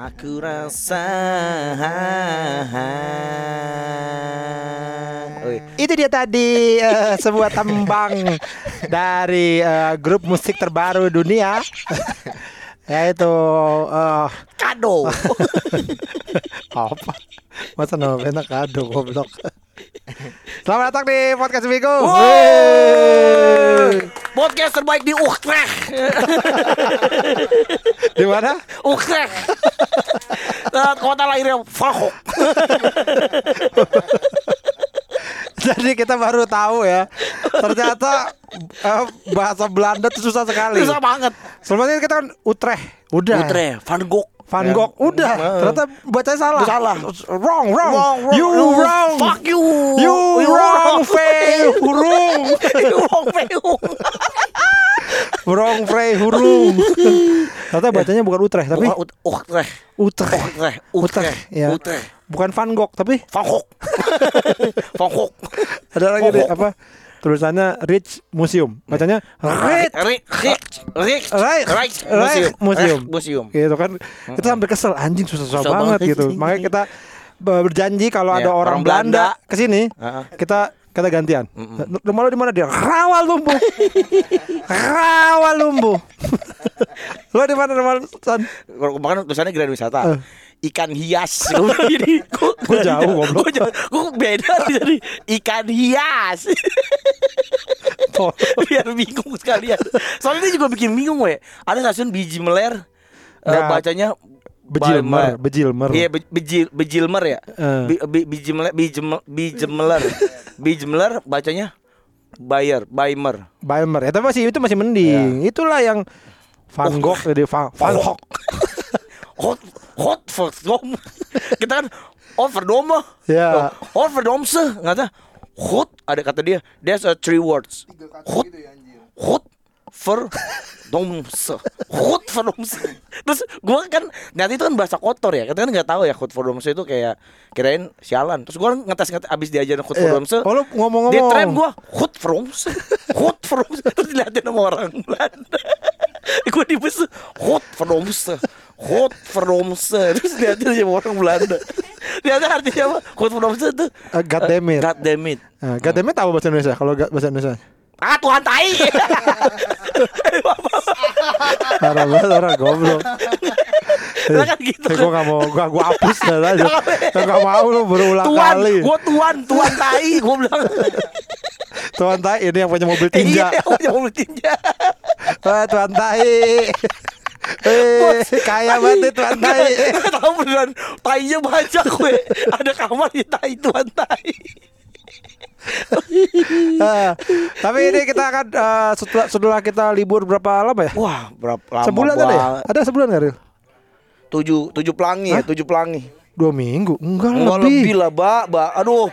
Aku rasa Oi. Itu dia tadi eh, sebuah tembang dari eh, grup musik terbaru dunia yaitu eh, Kado apa? Masa namanya kado goblok. Selamat datang di podcast Minggu. Podcast terbaik di Utrecht Di mana? Utrecht Kota lahirnya Fahok Jadi kita baru tahu ya. Ternyata eh, bahasa Belanda itu susah sekali. Susah banget Sebelumnya kita kan Utrecht. Udah. Utrecht Van Gogh Van Ya. Gogh udah. Eh. Ternyata bacanya salah. Salah. Wrong, wrong. Wrong, wrong, You wrong. wrong. Fuck you You wrong, Fei. Hurung. You wrong Feung Wrong, Frey, hurung. Ternyata bacanya bukan Utrecht tapi Bukan Ut- Utrecht Utrecht. Utrecht Utrecht, ya. Utrecht Bukan Van Gogh tapi Van Gogh Van Gogh ada lagi deh apa tulisannya Rich Museum. Bacanya Rich Rick Rick Right. Rick Right. Museum. Museum. Gitu kan. Kita sampai kesel anjing susah-susah Susah banget gitu. makanya kita ber- berjanji kalau Ya, ada orang, Belanda, ke sini kita kita gantian. Rumah lu di mana dia? Rawalumbu Rawalumbu lo di mana rumah San? Kemarin tulisannya Grand Wisata. Eh. Ikan hias Jadi Gua jauh, goblok. Gua beda Jadi ikan hias Biar bingung sekalian Soalnya dia juga bikin bingung we Ada stasiun biji meler eh, Nggak. Bacanya Bejilmer. Bejilmer Iya be- bejil bejilmer ya. Eh. Biji meler biji mel- biji meler. Biji meler bacanya Bayer, Baimer. Balmer ya tapi masih itu masih mending itulah yang Van Gogh jadi Van, Van Gogh Hot hot verdom. Kita kan hot verdom. Ya. Hot verdomse, ngata. Hot ada kata dia. There's a three words. Hot hot verdomse. Hot verdomse. Terus gua kan nanti itu kan bahasa kotor ya. Kita kan nggak tahu ya hot verdomse itu kayak kirain sialan. Terus gua ngetes ngetes abis diajarin hot Iya. verdomse. Oh, lu ngomong-ngomong. Dia tren gua hot verdomse. Hot verdomse. Terus dilihatin sama orang Belanda. Gue di bus hot verdomse. Hot verdomse. Terus dilihatin sama orang Belanda. Ternyata artinya apa? Hot verdomse itu Eh, God damn it. God damn it. Nah, God damn it tahu bahasa Indonesia kalau bahasa Indonesia Ah Tuhan tai. Parah banget orang goblok kan gitu Eh, kan. gue gak mau, gue gua hapus dah aja. Gue gak mau lu berulang Tuan, kali. gue tuan, tuan tai, gue bilang. Tuan Tai ini yang punya mobil Iya, tinja. punya mobil tinja. Wah, Tuan Tai. Eh, kaya banget Tuan Tai. Tahu beneran tainya banyak gue. Ada kamar di tai tuan tai. Ah, tapi ini kita akan eh, setelah, setelah kita libur berapa lama ya? Wah, berapa lama Sebulan ada ya? Ada sebulan gak Ril? Tujuh, tujuh pelangi ya, tujuh pelangi. Dua minggu? Enggak, Enggak lebih. lebih lah, Mbak. Mbak. Aduh.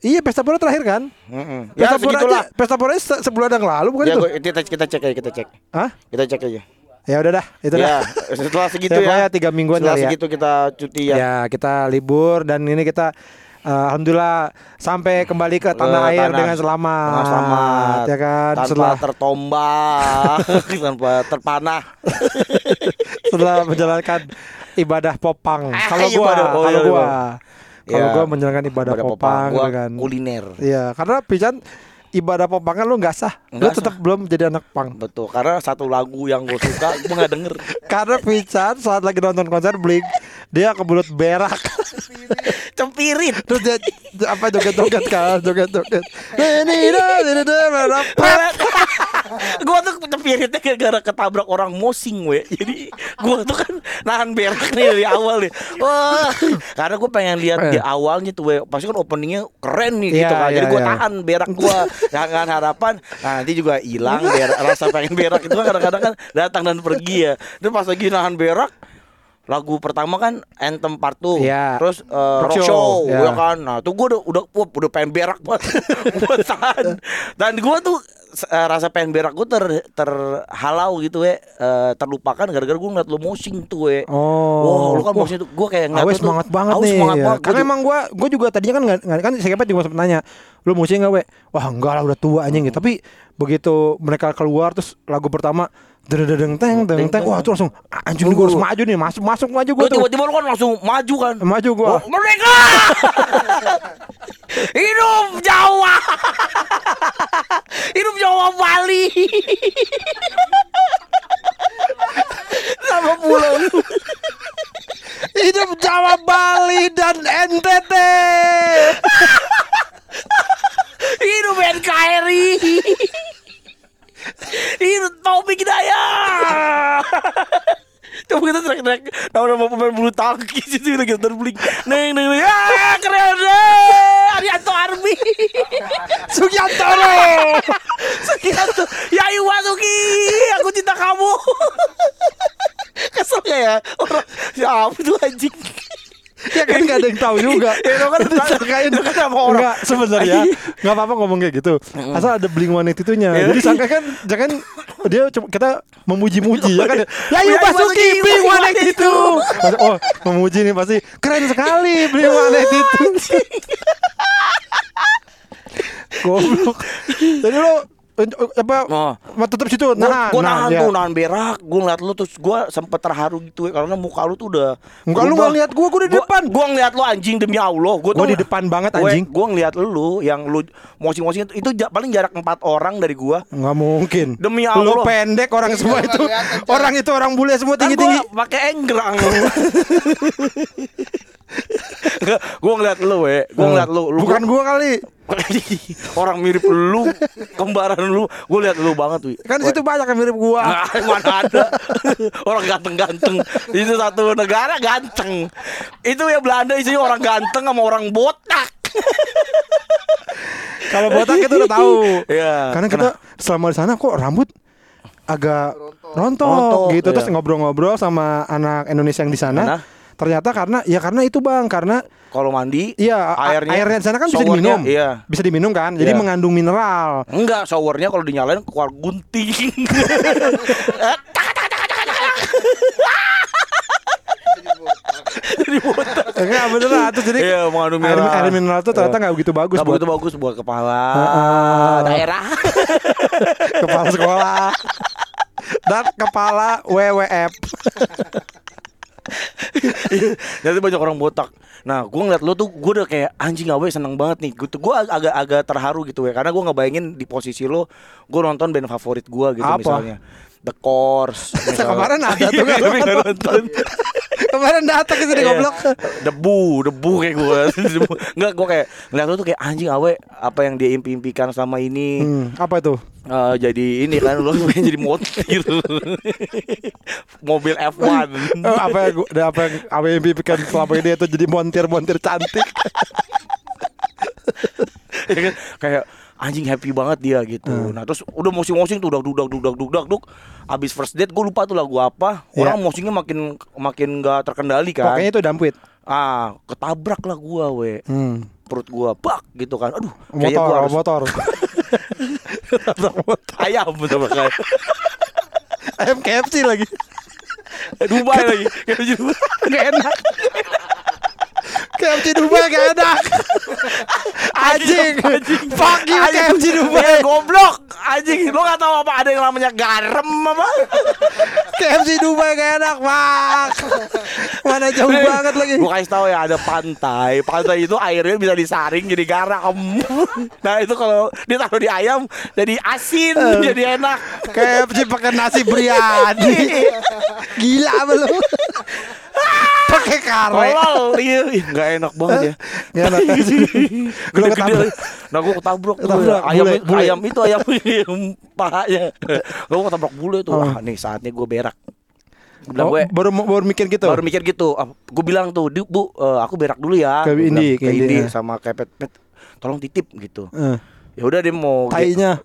Iya, Pesta Pora terakhir kan? Mm-mm. Ya, Pesta Pora segitulah. aja, Pesta Pora se- sebulan yang lalu bukan Ya, itu? gue, kita, kita cek aja, kita cek. Hah? Kita cek aja. Ya udah dah, itu Ya, dah. setelah segitu Ya, ya. pokoknya tiga mingguan Setelah ya. segitu kita cuti ya. Ya, kita libur dan ini kita eh, alhamdulillah sampai kembali ke tanah Ke air tanah- dengan selamat. Dengan selamat. Ya kan? Tanpa setelah tertombak, tanpa terpanah. setelah menjalankan ibadah popang. Ah, Kalau gua, ibadah- oh, kalau iya, gua. iya. Kalau Ya. gua menjalankan ibadah Ibadah popang, Gua gitu kan. kuliner. Iya, karena Pijan ibadah popangnya lu nggak sah. lu tetap belum jadi anak pang. Betul, karena satu lagu yang gue suka gue nggak denger. Karena Pican saat lagi nonton konser Blink, dia kebelut berak. Cempirit. Terus dia apa joget-joget kan, joget-joget. Ini gue tuh cempiritnya gara-gara ketabrak orang mosing we. Jadi gue tuh kan nahan berak nih dari awal nih. Wah Karena gue pengen lihat di awalnya tuh we. Pasti kan openingnya keren nih gitu Iya, kan. Jadi iya, gue iya. tahan berak gue Jangan harapan Nah nanti juga hilang berak, Rasa pengen berak itu kan kadang-kadang kan datang dan pergi ya. Terus pas lagi nahan berak lagu pertama kan Anthem Part 2 Iya. Terus eh, Rock Rock Show, Show, iya. ya kan Nah tuh gue udah udah wah, udah pengen berak banget Gue tahan Dan gue tuh eh, rasa pengen berak gue ter terhalau gitu we Eh, terlupakan gara-gara gue ngeliat lo moshing tuh we Oh. Wah, lu kan Wah, moshing tuh gue kayak ngeliat Awe lu tuh, semangat banget nih. semangat ya. banget. Karena emang gua gua juga tadinya kan nggak kan Kepet juga sempat nanya, lu musik nggak we? Wah enggak lah udah tua anjing gitu. Tapi begitu mereka keluar terus lagu pertama dedeng teng teng teng. wah tuh langsung "Ah, anjing gua harus maju nih masuk masuk maju gua Gua tuh. tiba-tiba lu kan langsung maju kan? Maju gua. Oh, merdeka! Hidup Jawa! Hidup Jawa Bali! Sama pulau hidup Jawa Bali dan NTT hidup NKRI Kita teriak-teriak nama-nama pemain bulu tangkis itu lagi terbling. Neng neng neng. Ya keren deh. Arianto Army. Sugiantoro Sugianto. Yayu Basuki. Aku cinta kamu. Kesel gak ya orang siapa tuh anjing? ya kan nggak ada yang tahu juga Ya, itu kan- Disangkain. itu kan sama orang. Enggak, sebenarnya nggak apa-apa ngomong kayak gitu asal ada bling one itunya Iya. jadi sangka kan jangan dia cuma kita memuji-muji ya kan? Ya Ya, yuk Basuki Basuki, bling one Bling itu. Oh memuji nih pasti keren sekali bling one itu. Goblok. Jadi lo apa? Oh. mau tutup situ nah gue nahan ya. tuh nahan berak. Gue ngeliat lu terus gue sempet terharu gitu ya karena muka lu tuh udah Enggak, lu nggak lihat gua, gua di depan. gue ngeliat lu anjing demi allah. Gue Gua di depan banget, anjing. gue ngeliat lu yang lu mosing-mosing itu, itu paling jarak empat orang dari gue nggak mungkin. Demi lu Allah. pendek orang semua itu. orang itu orang bule semua kan tinggi gue tinggi pakai enggrang gue ngeliat lu we. Gue ngeliat lu, lu bukan gua kali. Orang mirip lu kembaran lu. Gue liat lu banget wi. Kan situ banyak yang mirip gua. Nah, mana ada. Orang ganteng-ganteng. Itu satu negara ganteng. Itu ya Belanda isinya orang ganteng sama orang botak. Kalau botak kita udah tahu. Iya. Karena kita selama di sana kok rambut agak rontok, Rontok, gitu. Terus iya. ngobrol-ngobrol sama anak Indonesia yang di sana. Mana? Ternyata karena ya karena itu Bang, karena kalau mandi iya airnya airnya di sana kan bisa diminum. iya Bisa diminum kan? Jadi Iya. mengandung mineral. enggak showernya kalau dinyalain keluar gunting jadi botak Enggak bener lah terus jadi Iya, mengandung air, mineral. air mineral tuh ternyata nggak begitu bagus Nggak buat begitu bagus buat kepala daerah kepala sekolah dan kepala WWF. Jadi banyak orang botak. Nah, gue ngeliat lo tuh, gue udah kayak anjing awe seneng banget nih. Gue tuh gue agak agak terharu gitu ya, karena gue nggak bayangin di posisi lo, gue nonton band favorit gue gitu Apa? misalnya. The Course. misalnya. Kemarin ada tuh, Iya, kan? tapi nggak nonton. Kemarin datang ke sini Iya. goblok. Debu, debu kayak gue. Debu. Nggak, gue kayak ngeliat lo tuh kayak anjing awe apa yang dia impi-impikan selama ini. Hmm, apa itu? Eh, jadi ini kan lo pengen jadi mobil mobil F1 Eh, apa yang gua- apa yang apa yang impikan selama ini itu jadi montir-montir cantik. Ya kan? kayak anjing happy banget dia gitu. Hmm. Nah terus udah mosing-mosing tuh udah dudak dudak dudak duk. Abis first date gue lupa tuh lagu apa. Orang mosingnya makin makin gak terkendali kan. Pokoknya itu dampuit. Ah ketabrak lah gua we Hmm. perut gua bak gitu kan. Aduh Motor, gua harus motor. ayam betul kayak Ayam KFC lagi. Dubai lagi. Di Dubai. Gak enak. KFC Dubai gak enak. Anjing. Fuck you. KFC Dubai. goblok anjing lo gak tahu apa ada yang namanya garam apa KFC Dubai gak enak, Pak. Mana jauh banget lagi. Gue kasih tahu ya ada pantai. Pantai itu airnya bisa disaring jadi garam. Nah itu kalau ditaruh di ayam jadi asin, jadi enak. KFC pakai nasi biryani. Gila lu? Pakai kare. Tolol, iya, Ih, nggak enak banget ya. Enak. Gede-gede. ketabrak. Nah gue ketabrak ayam, bule, ayam itu ayam pahanya. Gue ketabrak bule tuh. Wah nih saatnya gue berak. Gue bilang Oh, gue baru baru mikir gitu. baru mikir gitu. gue bilang tuh, "Du, bu, eh, aku berak dulu ya. Ke Indi, ke Indi, ya. sama kayak pet, pet, tolong titip gitu. Eh, Ya udah dia mau. tainya.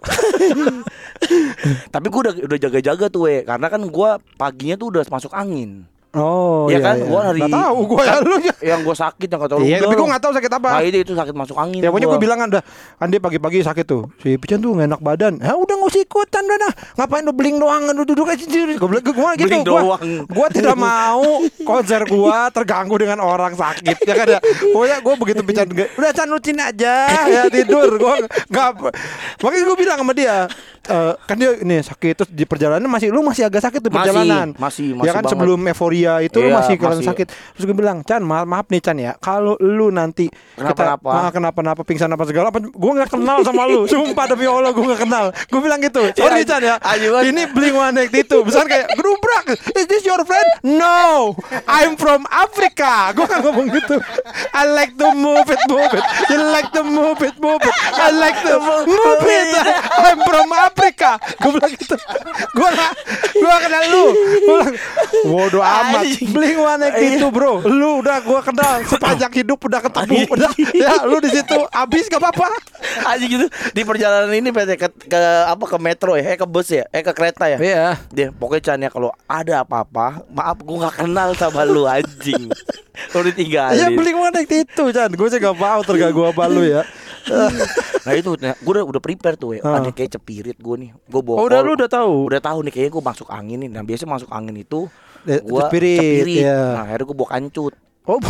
Tapi gue udah udah jaga-jaga tuh, we. karena kan gue paginya tuh udah masuk angin. Oh, Iya iya, kan? iya. Gua hari- Nggak tahu gua ya lu. Yang gue sakit yang kata lu. Iya, tapi lu. gua nggak tahu sakit apa. Nah itu itu sakit masuk angin. Ya pokoknya gua. gue bilang kan udah kan dia pagi-pagi sakit tuh. Si Pican tuh nggak enak badan. Ya udah nggak usah ikutan udah dah. Ngapain lu bling doang lu duduk aja sendiri. Gue bilang gue gitu. Bling Gua, doang. gua tidak mau konser gua terganggu dengan orang sakit ya kan ya. Pokoknya gue begitu bicara udah Chan lu aja ya tidur. Gua nggak makanya gue bilang sama dia eh, kan dia ini sakit terus di perjalanan masih lu masih agak sakit di Masih, perjalanan. masih, ya masih kan banget. sebelum euforia itu lu Iya, masih kelihatan masih. sakit. Terus gue bilang, "Chan, maaf, maaf nih Chan ya. Kalau lu nanti Kenapa-napa. kita, ah, kenapa-napa pingsan apa segala apa gue nggak kenal sama lu sumpah demi allah gue nggak kenal gue bilang gitu sorry Ya, Chan ya ini bling one itu misalnya kayak gerubrak is this your friend no I'm from Africa gue kan ngomong gitu I like to move it move it you like to move it move it I like to move it I'm from Africa gue bilang gitu. Gue nggak gue kenal lu. Gue bilang bodoh amat bling one itu bro. Lu udah gue kenal sepanjang hidup udah ketemu udah. Ya lu di situ habis gak apa-apa. Aja gitu di perjalanan ini PT ke, ke apa ke metro ya, eh ke bus ya, eh ke kereta ya. iya. Dia pokoknya Chan ya kalau ada apa-apa, maaf gue nggak kenal sama lu anjing. Lu ditinggalin. ya beli mana itu Chan. Gue sih gak mau terganggu sama lu ya Nah itu gue udah udah prepare tuh ya. Ada kayak cepirit gue nih. Gue bawa. Oh, udah lu udah tahu? Udah tahu nih kayaknya gue masuk angin nih. Nah biasanya masuk angin itu Eh, gua cepirit, iya. Nah akhirnya gue bawa kancut. oh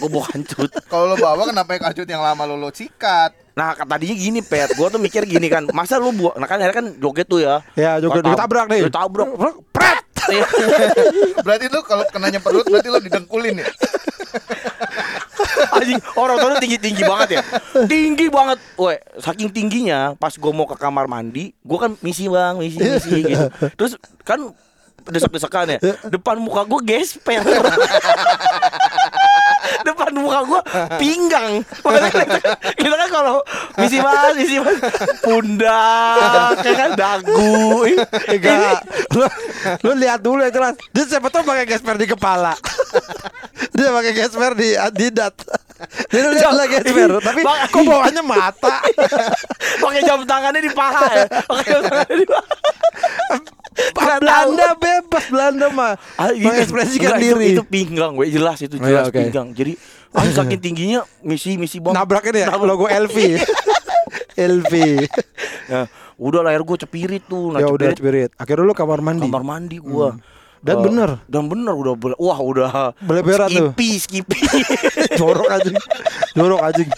Gue bawa kancut. Kalau lo bawa kenapa yang kancut yang lama lo lo sikat? Nah tadinya gini pet, gue tuh mikir gini kan, masa lu buat, nah kan akhirnya kan joget tuh ya. Ya, joget, Gua tab- ditabrak nih. Ditabrak. pret Iya. Berarti lo kalau kenanya perut berarti lo didengkulin ya? Anjing, orang tuh tinggi tinggi banget ya, tinggi banget. Woi, saking tingginya, pas gue mau ke kamar mandi, gue kan misi bang, misi misi gitu. Terus kan desek-desekan ya, depan muka gue gesper. Muka gue pinggang. Makanya kita, kita kan kalau misi mas, misi mas, pundak, kayak kan? Dagu. enggak. Lu, lu lihat dulu yang jelas. Dia siapa tuh pakai gesper di kepala. Dia pakai gesper di adidat dia lu lihat lah gesper tapi Bang- kok bawahnya mata? Pakai jam tangannya di paha ya? Pakai jam tangannya di paha. Belanda bebas Belanda mah Ah, gitu. mengekspresikan diri itu, itu pinggang gue jelas itu Oh, jelas iya, oke. pinggang. Jadi ah, saking tingginya misi misi bom. Nabrak ini ya Nabrak. logo LV LV ya, udah layar gue cepirit tuh nah ya udah cepirit. Akhirnya lu kamar mandi. Kamar mandi gue Dan bener. dan bener udah wah udah Beleberan tuh. skipi skipi jorok anjing. Jorok anjing.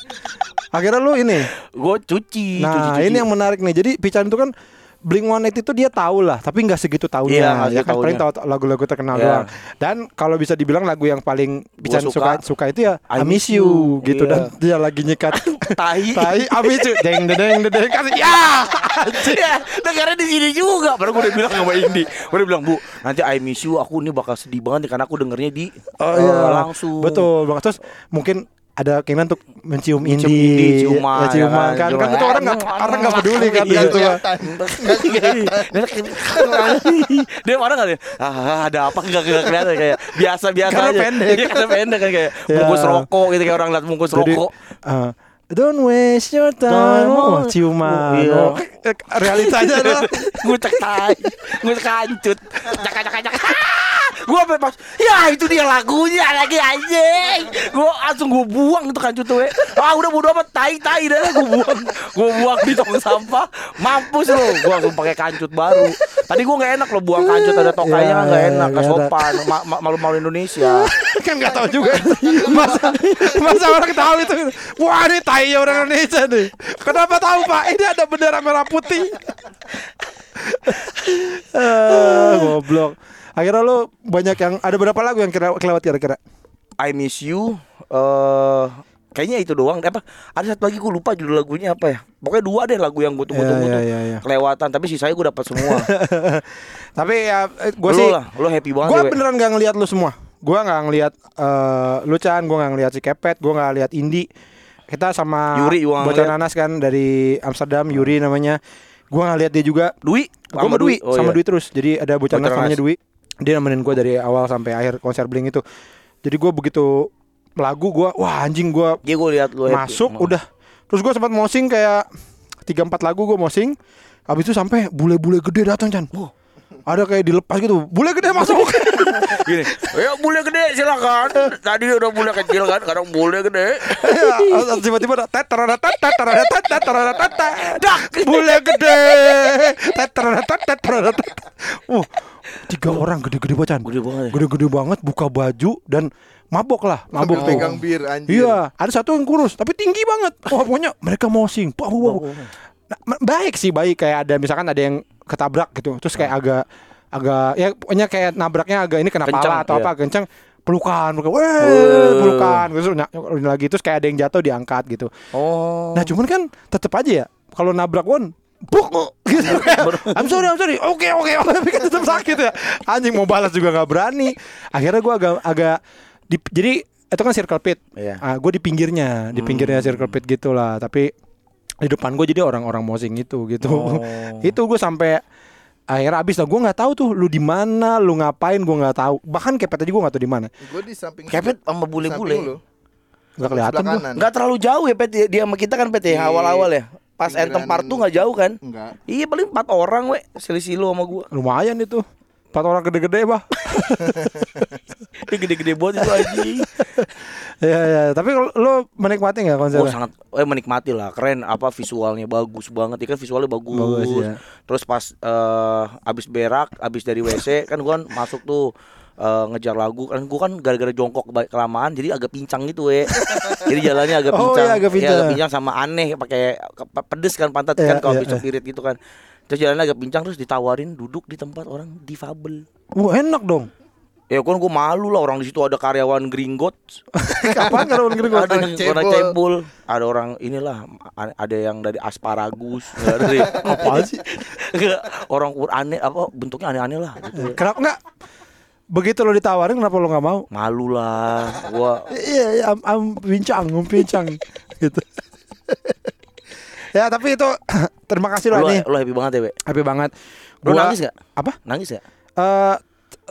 Akhirnya lu ini? Gue cuci Nah cuci, cuci. ini yang menarik nih. Jadi Pican itu kan Blink One itu dia tahu lah Tapi nggak segitu Iya, tahunya nggak Ya kan paling tahu lagu-lagu terkenal Iya. doang. Dan kalau bisa dibilang lagu yang paling Pican suka. suka. suka itu ya I, I Miss You, You. gitu. Iya. Dan dia lagi nyekat tai. Tai I Miss You. Deng deng deng deng kasih. Ya! Ya negaranya di sini juga. Baru gue udah bilang sama Indi. Gue udah bilang bu nanti I miss you aku ini bakal sedih banget nih karena aku dengernya di Oh eh, iya langsung. Betul banget. Terus mungkin ada keinginan untuk mencium Mencium Indi, Indi, ciuman, ya, ciuman ya kan, kan, kan itu ciuman. orang nggak orang nggak peduli kan Iya, situ iya. dia orang nggak ah, ada apa? Nggak kelihatan kayak biasa biasa Karena aja. pendek. Iya, karena pendek kan kayak Ya. bungkus rokok gitu kayak orang lihat bungkus Jadi rokok. eh, Don't waste your time. Oh, Ciuman. Iya. oh, eh, Realitanya. Adalah ngucek tai ngucek kancut. Cak cak cak gue pas ya itu dia lagunya lagi anjing. Gue langsung gue buang itu kancut tuh eh. ah udah bodo amat tai tai dah gue buang. Gue buang di tong sampah. Mampus lo gue langsung pakai kancut baru. Tadi gue nggak enak lo buang kancut ada tokainya kan nggak Ya, enak. nggak ada. sopan Ma- ma- malu-malu Indonesia. Kan nggak tahu juga. Masa masa orang tahu itu wah ini tai orang Indonesia nih. Kenapa tahu pak? Ini ada bendera merah putih. Eh, goblok akhirnya lo banyak yang ada berapa lagu yang kelewat kira-kira? I miss you eh kayaknya itu doang. Apa? Ada satu lagi gue lupa judul lagunya apa ya. Pokoknya dua deh lagu yang gue tunggu-tunggu Ya, tuh ya, ya, ya. kelewatan tapi sisanya gue dapat semua. Tapi ya gue Lu sih lah lu happy banget gue ya, beneran gak ngeliat lu semua. Gue nggak ngeliat eh lu Chan gue nggak ngeliat si Kepet gue nggak ngeliat Indi. Kita sama Yuri bocah nanas kan dari Amsterdam Yuri namanya. Gue nggak lihat dia juga. Dwi? Gue sama Dwi Oh, sama iya. Dwi terus. Jadi ada bocah nanas namanya. Dwi dia nemenin gue dari awal sampai akhir konser bling itu jadi gue begitu lagu gue wah anjing gue Iya gue lihat lu happy. masuk Hmm. udah terus gue sempat mosing kayak tiga empat lagu gue mosing habis itu sampai bule-bule gede datang Chan Wah. Ada kayak dilepas gitu. Bule gede masuk. Gini, ya bule gede silakan. Tadi udah bule kecil kan, sekarang bule gede. Ya, tiba-tiba ada tet terada tet tet terada tet tet terada tet tet. dak bule gede tet terada tet tet terada tet. Uh, tiga orang gede-gede bacan. Gede banget ya. Gede-gede banget buka baju dan mabok lah, mabok tuh. Pegang bir anjir. Iya, ada satu yang kurus tapi tinggi banget. Wah, pokoknya mereka mau sing. Bau, bau. Nah, baik sih, baik kayak ada misalkan ada yang ketabrak gitu. Terus kayak agak agak ya pokoknya kayak nabraknya agak ini kena Kencang, pala atau iya. apa, kencang pelukan, pelukan, weh, pelukan, terus lagi terus kayak ada yang jatuh diangkat gitu. Oh. Nah cuman kan tetep aja ya kalau nabrak one Buk gitu. I'm sorry, I'm sorry. Oke, oke. Tapi kan tetap sakit ya. Anjing mau balas juga nggak berani. Akhirnya gua agak agak di- jadi itu kan circle pit. Iya. Ah, gue di pinggirnya, di pinggirnya circle pit gitulah. Tapi di depan gue jadi orang-orang mosing itu gitu. Oh. itu gue sampai akhirnya habis lah. Gue nggak tahu tuh lu di mana, lu ngapain, gue nggak tahu. Bahkan kepet aja gue nggak tahu di mana. Gue di samping Kepet sama bule-bule. Nggak kelihatan gue. Enggak terlalu jauh ya Pet dia sama kita kan Pet ya Di awal-awal ya. Pas Part tuh nggak jauh kan? Enggak. Iya paling empat orang we selisih lu sama gua. Lumayan itu. Empat orang gede-gede bah. Gede-gede banget itu anjing. ya ya. Tapi lu menikmati nggak Oh konsernya? sangat eh menikmati lah keren apa visualnya bagus banget ya kan visualnya bagus, Bagus, ya. terus pas eh, abis berak abis dari WC kan gua kan masuk tuh eh, ngejar lagu kan gua kan gara-gara jongkok kelamaan jadi agak pincang gitu we jadi jalannya agak Oh, pincang iya, agak pincang. agak pincang sama aneh pakai pedes kan pantat Iya, kan kalau iya, habis iya. spirit gitu kan terus jalannya agak pincang terus ditawarin duduk di tempat orang difabel Wah enak dong. ya kan gua malu lah orang di situ ada karyawan Gringgot Kapan karyawan gua? ada yang orang cebol. cebol ada orang inilah ada yang dari asparagus dari Apaan sih? Orang kur aneh apa bentuknya aneh-aneh lah gitu. Kenapa enggak? Begitu lo ditawarin kenapa lo nggak mau? malu lah gua Iya, iya, am, am pincang, am pincang gitu. Ya tapi itu terima kasih lo lu, nih, lu happy banget ya Be? happy banget. Gua- nangis gak? Apa? nangis gak? Eh,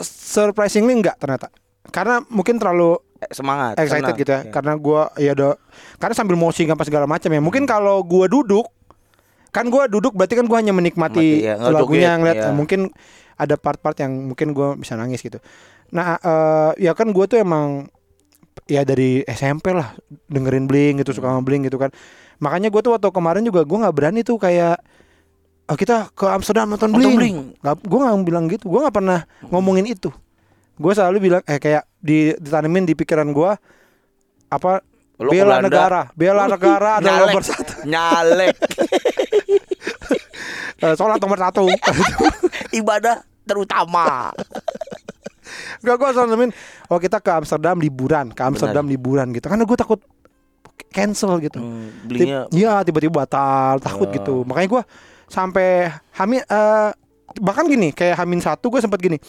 surprisingly enggak ternyata. Karena mungkin terlalu Eh, semangat excited senang. gitu ya. Iya. Karena gua ya ada karena sambil moshing apa segala macam ya. Mungkin kalau gua duduk kan gua duduk berarti kan gua hanya menikmati Menikmati, ya. Lagunya ngeliat eh, mungkin ada part-part yang mungkin gua bisa nangis gitu. Nah, eh, ya kan gua tuh emang ya dari SMP lah dengerin Blink gitu suka sama Blink gitu kan. Makanya gua tuh waktu kemarin juga gua nggak berani tuh kayak "Ah, kita ke Amsterdam nonton Blink. Blink. Nggak, gua nggak bilang gitu. Gua nggak pernah ngomongin itu. Gua selalu bilang eh kayak di ditanemin di pikiran gua apa Lu ke bela Belanda, negara, bela negara adalah nyalek, nomor satu. nyalek Eh, Sholat nomor satu. ibadah terutama Gak gue selalu nemenin, Oh kita ke Amsterdam liburan, ke Amsterdam liburan gitu. Karena gue takut cancel gitu. hmm, belinya Iya tiba-tiba batal, takut Oh. gitu. Makanya gue sampai Hamin eh bahkan gini kayak Hamin satu gue sempat gini.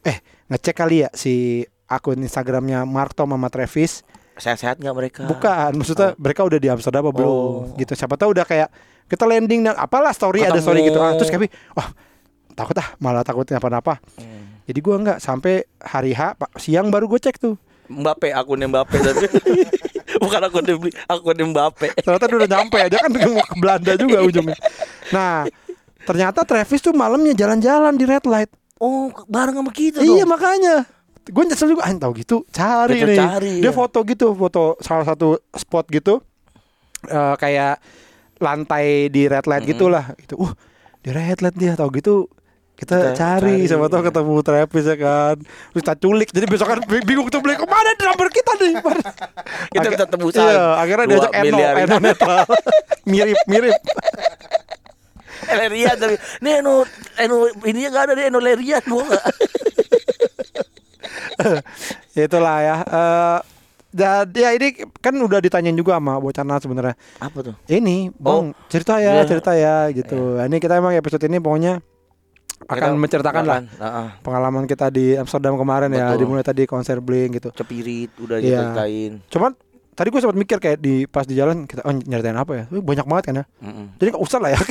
Eh ngecek kali ya si akun Instagramnya Mark Tom sama Travis. sehat-sehat nggak mereka Bukan, maksudnya mereka udah di Amsterdam apa belum Oh. gitu. Siapa tahu udah kayak kita landing dan apalah story ada Ketemu. story gitu. Ah, terus kami wah takut ah malah takutnya apa-apa. Hmm. Jadi gua nggak sampai hari H siang baru gue cek tuh. Mbappe akunnya Mbappe tapi bukan akun beli akun Mbappe Ternyata udah nyampe aja kan mau ke Belanda juga ujungnya. Nah, ternyata Travis tuh malamnya jalan-jalan di red light. oh bareng sama kita Iya dong makanya. Gue nyesel juga, ah tahu gitu, cari Kita nih. cari, Dia ya. foto gitu, foto salah satu spot gitu, eh, kayak lantai di red light gitulah. Gitu. Uh, di red light dia tahu gitu. Kita, Kita cari, cari, siapa tahu ketemu Travis ya kan. Terus kita culik. Jadi besok kan bingung tuh beli ke mana drummer kita nih. Kita bisa tebusan. Iya, akhirnya diajak Eno. Eno netral. mirip, mirip. Lerian tapi nih Eno Eno ininya nggak ada deh Eno Lerian gua nggak Itulah ya. Eh dan ya ini kan udah ditanyain juga sama Bocana sebenarnya. apa tuh Ini, Bang, cerita ya, iya. cerita ya gitu. Ini kita emang episode ini pokoknya akan Kita- menceritakan lah Heeh. pengalaman kita di Amsterdam kemarin ya, Betul. dimulai tadi konser Blink gitu. cepirit udah Iya. diceritain Cuman tadi gue sempat mikir kayak di pas di jalan kita oh nyeritain apa ya? Wih, banyak banget kan ya. Mm-mm. Jadi nggak usah lah ya.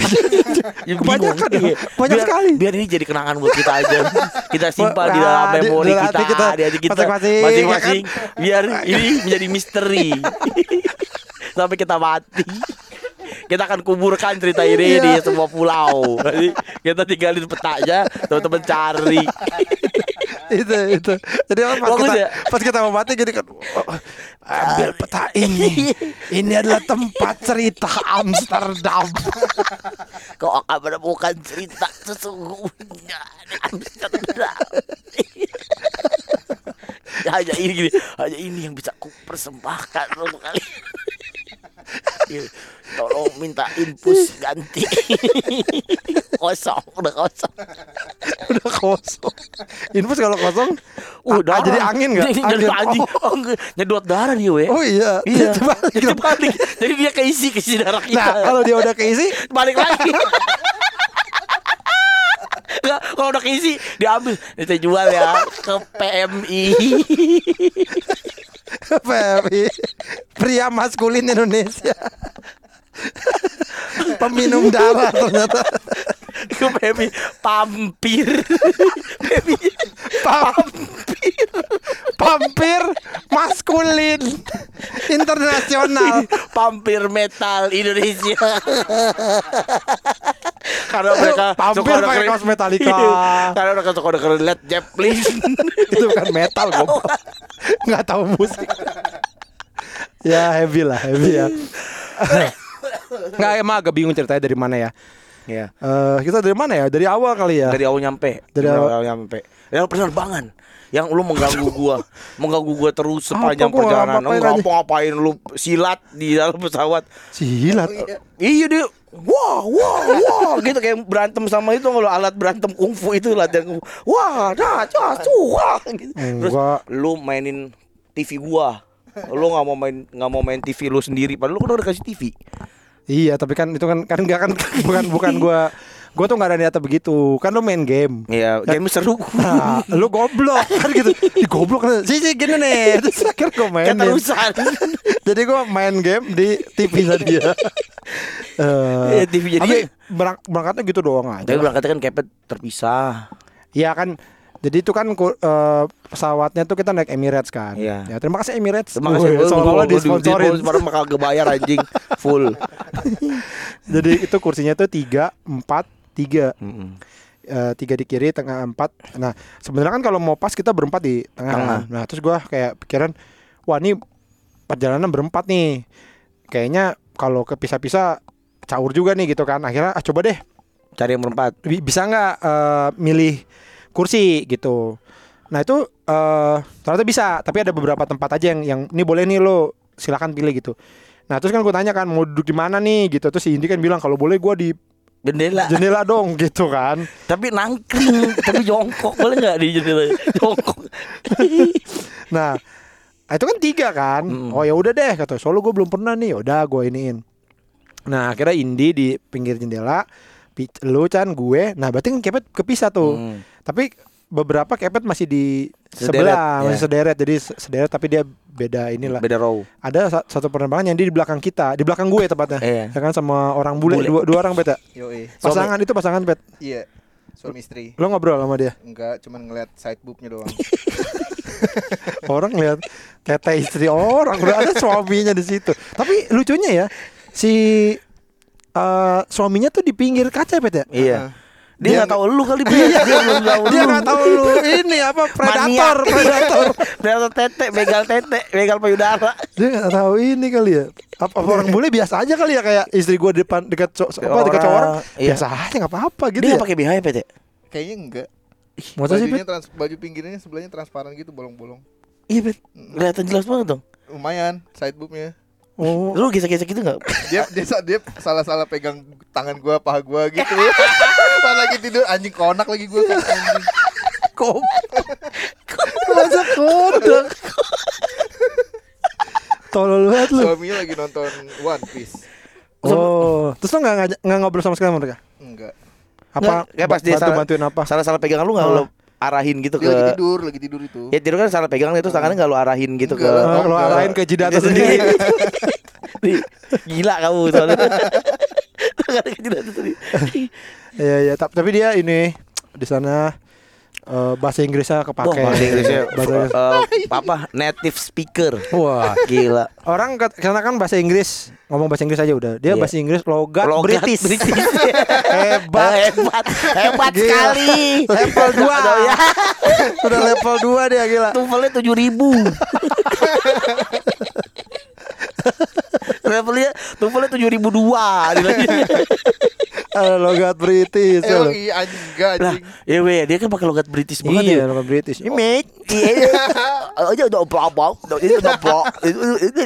Ya, Kebanyakan ya. Banyak biar, sekali. biar ini jadi kenangan buat kita aja kita simpan di Nah, dalam di- memori dalam kita, kita di hati kita masing-masing, masing-masing biar ini menjadi misteri sampai kita mati kita akan kuburkan cerita ini Iya. di sebuah pulau. Jadi kita tinggalin petanya, teman-teman cari. itu itu jadi pas Bagus kita ya? pas kita mau mati gini kan oh, ambil peta ini ini adalah tempat cerita Amsterdam Kau akan menemukan cerita sesungguhnya di Amsterdam. hanya ini gini, hanya ini yang bisa ku persembahkan untuk kalian. Iya, Tolong minta infus ganti. kosong, udah kosong. udah kosong infus kalau kosong Uh, ah, jadi angin nggak Jadi, jadi anjing. Oh, enggak. nyedot darah dia, we. oh iya Iya, jadi balik. Jadi dia keisi keisi darah kita. nah kalau dia udah keisi balik lagi. Enggak, kalau udah keisi diambil, kita jual ya ke PMI. PMI pria maskulin Indonesia. Peminum darah ternyata. Ke PMI pampir. PMI pampir. Pampir maskulin. Internasional. Pampir metal Indonesia. Karena mereka suka pakai kaos Metallica. Iya, Karena mereka suka dengerin Led Zeppelin. itu bukan metal goblok nggak tahu musik ya heavy lah heavy ya nggak emang agak bingung ceritanya dari mana ya Iya. Eh kita dari mana ya dari awal kali ya Dari awal nyampe. Dari Dari awal- awal nyampe. Yang penerbangan yang lu mengganggu gua, mengganggu gua terus sepanjang Apa perjalanan. Lu aja? ngapain lu silat di dalam pesawat. silat Iya dia Wah, wah, wah, gitu kayak berantem sama itu kalau alat berantem kungfu itu latihan kungfu. Wah, dah, dah, wah, gitu. Terus Enggak. lu mainin TV gua. Lu nggak mau main nggak mau main TV lu sendiri, padahal lu kan udah kasih TV. iya tapi kan itu kan kan nggak kan bukan bukan gua gua tuh nggak ada niatan begitu kan lu main game Iya, game seru. Nah, lu goblok kan gitu. Di goblok kan. Sih sih gini nih. Terus akhirnya gue main. Jadi gue main game di TV dia. Eh, Iya, TV jadi- Tapi berang- berangkatnya gitu doang aja. Tapi berangkatnya kan kepet terpisah. Iya kan. Jadi itu kan eh, pesawatnya tuh kita naik Emirates kan. Iya. Ya, terima kasih Emirates. Terima kasih. Wih, Seolah-olah disponsorin. Padahal bakal kebayar anjing full. Jadi itu kursinya tuh tiga, empat, tiga. Mm-mm. Eh, tiga di kiri, tengah empat. Nah sebenarnya kan kalau mau pas kita berempat di tengah. Tengah. Nah terus gua kayak pikiran, wah ini perjalanan berempat nih. Kayaknya kalau kepisah-pisah caur juga nih gitu kan. Akhirnya ah, coba deh Cari yang berempat. bi- bisa nggak eh, milih kursi gitu. Nah itu eh ternyata bisa, tapi ada beberapa tempat aja yang yang ini boleh nih lo silakan pilih gitu. Nah terus kan gue tanya kan mau duduk di mana nih gitu. Terus si Indi kan bilang kalau boleh gua di Jendela. jendela dong gitu kan. tapi nangkring, tapi jongkok boleh nggak di jendela? Jongkok. Nah, ah, itu kan tiga kan. Mm. Oh ya udah deh kata Solo gue belum pernah nih. Udah gue iniin. Nah, akhirnya Indi di pinggir jendela, lu Chan gue. Nah, berarti kan kepet kepisah tuh. Hmm. Tapi beberapa kepet masih di Sederet, sebelah, masih ya. sederet. Jadi se- sederet tapi dia beda inilah. Beda row. Ada sa- satu penerbangan yang dia di belakang kita, di belakang gue tepatnya. Iya. Ya kan sama orang bule, Bule. Dua, dua orang beta. Yoi. Pasangan itu pasangan bet. Iya. Suami istri. Lo ngobrol sama dia. Enggak, cuman ngeliat side boobnya doang. Orang lihat tete istri orang udah ada suaminya di situ. Tapi lucunya ya si eh, suaminya tuh di pinggir kaca bet ya. Iya. Dia Dia nggak tahu lu kali dia. Dia belum tahu Dia lu. nggak tahu lu ini apa predator, Maniak. predator. Predator tete, begal tete, begal payudara. Dia nggak tahu ini kali ya. Apa, apa orang bule biasa aja kali ya kayak istri gua di depan dekat co- apa dekat cowok orang. Orang, iya. Biasa aja nggak apa-apa gitu Dia ya. pakai BH ya, Pete? Kayaknya enggak. Masa sih trans, baju pinggirnya sebelahnya transparan gitu bolong-bolong. Iya, Bet. Kelihatan jelas banget dong. Lumayan side boobnya. Oh. Lu gesek-gesek gitu nggak? Dia dia dia salah-salah pegang tangan gua paha gua gitu. Pas lagi tidur anjing konak lagi gua kan anjing. Kok masa kodok? Tolol banget lu. Suaminya lagi nonton One Piece. Oh, terus lo nggak nggak ngobrol sama sekali sama mereka? Enggak. Apa Nggak, kayak pas dia bantu salah- bantuin apa? Salah-salah pegangan lu nggak Oh. lu arahin gitu Dia lagi ke tidur, lagi tidur itu. Ya tidur kan salah pegangan itu tangannya nggak lu arahin gitu ke Enggak. Oh, lo enggak. arahin ke jidat Dia sendiri. Nih, Gila kamu soalnya. Tangannya ke jidat sendiri. Iya iya, tap- tapi dia ini di sana eh, bahasa Inggrisnya kepake. bahasa Inggrisnya Bahasa Inggris. eh, apa native speaker. Wah, Gila. orang ke sana kan bahasa Inggris, ngomong bahasa Inggris aja udah. Dia Iya. bahasa Inggris logat, Logat British. British. Hebat. hebat, hebat Gila. sekali. Level 2. Aduh, ya. Udah level 2 dia gila. Tuvelnya tujuh ribu. Levelnya tuvelnya tujuh ribu dua. Ada logat British. ya Emang iya anjing enggak Lah, anjing. ya weh, dia kan pakai logat British banget Iya, ya. logat British. Ini mate, iya, aja udah apa-apa, itu udah apa, itu itu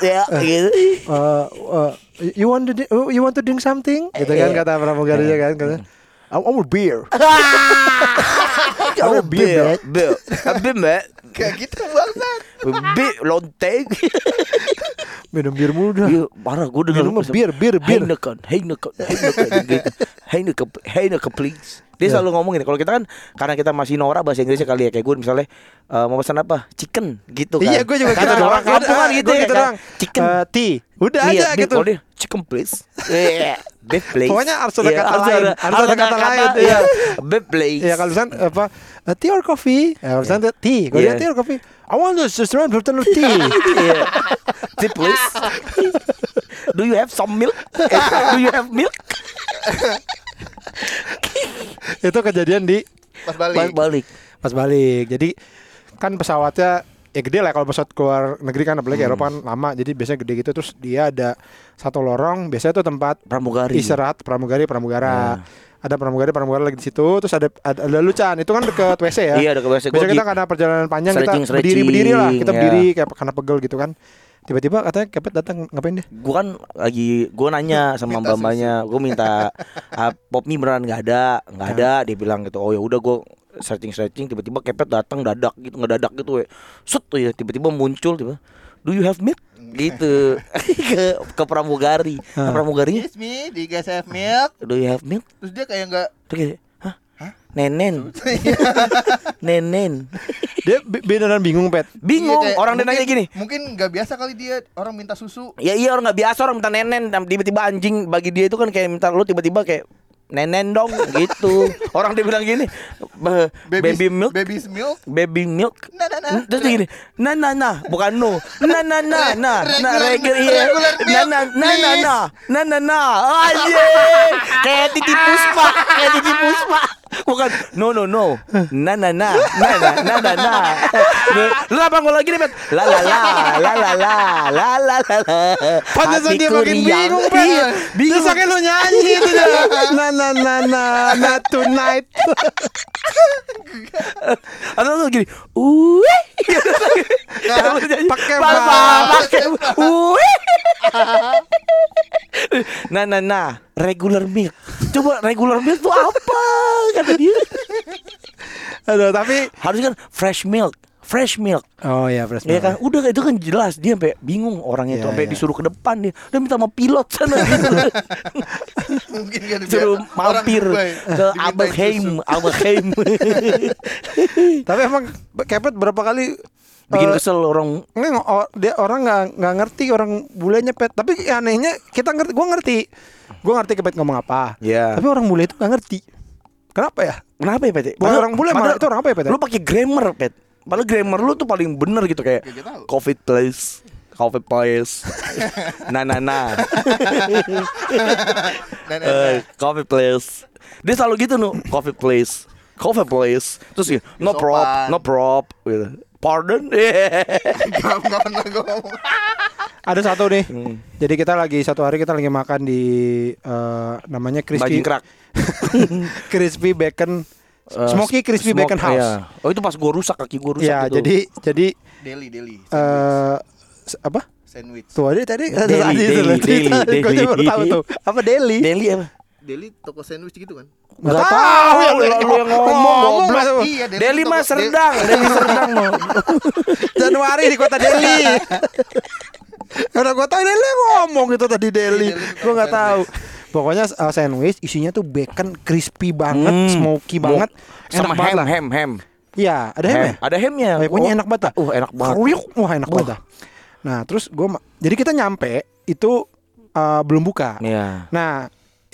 ya, gitu. Uh, uh, you want to uh, you want to drink something? Gitu kan Iya. kata pramugarinya kan kata. I I want beer. Oh, beer, beer, beer, beer, mate, Kayak gitu bangsat. beer, lonteng. Minum bir mulu dah. Iya, parah gue dengar Minum bir, bir, bir. Heineken, Heineken, Heineken, gitu. Heineken, Heineken please. Dia Iya. selalu ngomongin kalau kita kan karena kita masih norak bahasa Inggrisnya kali ya kayak gue misalnya eh, mau pesan apa chicken gitu kan. Iya, gue juga Karena gitu orang kampung kan gitu ya gitu kan. Chicken. Uh, tea. Udah Iya, aja gitu. Dia chicken please. Iya, beef please. Pokoknya harus ada Iya, kata lain. Harus ada kata lain, Iya, iya. beef please. Iya kalau misalnya apa uh, tea or coffee? Ya kalau misalnya tea, kalau Iya. dia tea or coffee. I want to just bottle of tea. Iya. Tea please. Do you have some milk? Do you have milk? Itu kejadian di Pas balik. Balik balik. pas balik. Jadi kan pesawatnya ya gede lah kalau pesawat keluar negeri kan apalagi Hmm. Eropa kan lama jadi biasanya gede gitu terus dia ada satu lorong biasanya itu tempat Pramugari. istirahat pramugari pramugara Ya. Ada pramugari pramugara lagi di situ terus ada ada, ada lucan itu kan deket WC ya? Iya, deket WC. Biasanya kita karena perjalanan panjang kita Stretching-stretching, berdiri berdiri lah. Kita ya. berdiri kayak karena pegel gitu kan. Tiba-tiba katanya kepet datang ngapain dia? Gue kan lagi gue nanya sama mbak mbaknya, gue minta ah, pop mie beneran nggak ada, nggak ada. Dia bilang gitu, oh ya udah gue searching searching, tiba-tiba kepet datang dadak gitu, ngedadak gitu, ya. Set tuh ya, tiba-tiba muncul, tiba, do you have meat? Gitu. Ke ke pramugari, nah, pramugarinya, Yes me, do you guys have milk? do you have meat? Terus dia kayak enggak Terus kayak, hah? Nenen, nenen, dia be- beneran bingung pet. Bingung. Iya, kayak orang dia mungkin- nanya gini, Mungkin nggak biasa kali dia orang minta susu. Ya iya orang nggak biasa orang minta nenen. Tiba-tiba anjing bagi dia itu kan kayak minta lu tiba-tiba kayak nenen dong gitu. Orang dia bilang gini, "Ba- baby, milk, Baby's milk. baby milk. Nah, nah, nah. Terus dia gini, nah nah nah, bukan no, nah nah nah nah, nah regular iya, nah nah nah nah nah, nah nah nah, anjing, kayak titi puspa, kayak titi puspa. Bukan. No no no. Na na na. Na na na na. na. Lah bang lagi nih, Bet. La la la. La la la. La la la. Pantesan dia makin bingung, Bet. Iya, bingung. Terus akhirnya lu nyanyi itu ya, Na na na na. Na tonight. Atau lu gini. Uwe. Nah, pakai pakai. Uwe. Na na na, Regular milk. Coba regular milk tuh apa? Kata dia Aduh tapi harusnya kan fresh milk fresh milk Oh iya fresh Ya kan, udah itu kan jelas dia sampai bingung orangnya itu Iya, sampai iya. disuruh ke depan dia, udah minta sama pilot sana gitu. Mungkin kan Suruh mampir ke Abelheim. Abelheim. Tapi emang kepet berapa kali Bikin eh, kesel orang Nggak, nggak, o- dia orang nggak nggak ngerti orang bulenya pet. Tapi anehnya kita ngerti, gue ngerti, gue ngerti kepet ngomong apa. Iya. Tapi orang bule itu nggak ngerti. Kenapa ya? Kenapa ya Pet? Bukan orang bule, malah itu orang apa ya, Pet? Lu pakai grammar Pet. Padahal grammar lu tuh paling bener gitu kayak. COVID place, COVID place, nah nah nah, Nah, nah, Eh, COVID place. Dia selalu gitu nu, COVID place, COVID place. Terus gitu, no prop, no prop, gitu. Pardon? Nggak nggak pernah gue ngomong. Ada satu nih. Hmm. Jadi kita lagi satu hari kita lagi makan di eh, namanya crispy crispy bacon Eh, smoky crispy smoke, bacon house. iya. Oh itu pas gua rusak kaki gua rusak Ya, gitu. jadi jadi Deli, deli. eh s- apa? Sandwich. Tuh ada tadi Deli, tadi deli, deli, deli. Juga baru tahu tuh. Apa deli? Deli apa? Deli toko sandwich gitu kan? Nggak tahu, tahu ya, lu, yang ngomong ngomong, goblok. Iya, Deli Deli mah Deli- Serdang, Deli Serdang mau. Januari di kota Delhi. Karena gua tahu Delhi ngomong itu tadi Delhi. Delhi itu Gua nggak tahu. Pokoknya uh, sandwich isinya tuh bacon crispy banget, Hmm. smoky Mo- banget, Sama enak banget ham, ham, ham. Iya, ada ham, ya? Ada hamnya. Eh, pokoknya Oh, enak banget. Uh, enak banget. Kriuk, Wah, enak Wah. banget. dah. Nah, terus gua ma- jadi kita nyampe itu uh, belum buka. Iya. Nah,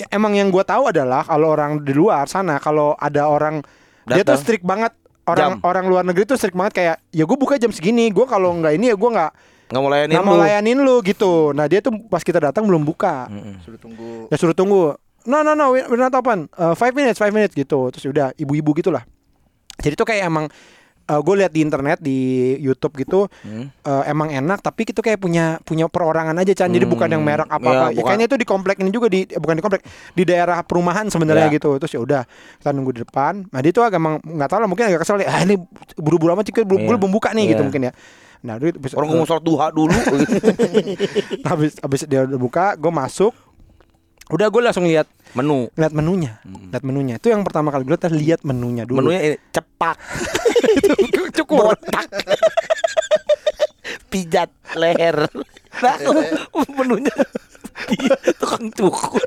emang yang gua tahu adalah kalau orang di luar sana kalau ada orang Dia tuh Datang. strict banget orang Jam. orang luar negeri tuh strict banget kayak ya gue buka jam segini gue kalau nggak ini ya gue nggak Nggak mau layanin nggak mau lu. layanin lu gitu nah dia tuh pas kita datang belum buka Mm-mm. Suruh tunggu. ya suruh tunggu no no no we're not open Uh, five minutes five minutes gitu terus udah ibu-ibu gitulah jadi tuh kayak emang gue lihat di internet di YouTube gitu Hmm. eh, emang enak tapi itu kayak punya punya perorangan aja Chan jadi Hmm, bukan yang merek apa apa ya, bukan. kayaknya itu di komplek ini juga di eh, bukan di komplek di daerah perumahan sebenarnya Iya. gitu terus ya udah kita nunggu di depan nah dia tuh agak emang nggak tahu lah mungkin agak kesel ah ini buru-buru amat sih belum Iya. belum buka nih gitu Iya. mungkin ya nah dia habis, Orang ngomong sholat duha dulu. habis habis dia udah buka gue masuk. Udah gue langsung lihat Menu. lihat menunya. Lihat menunya. Itu yang pertama kali gue lihat lihat menunya dulu. Menunya ini cepak, cukur. Botak, pijat leher. Nah, menunya. Dia tukang cukur.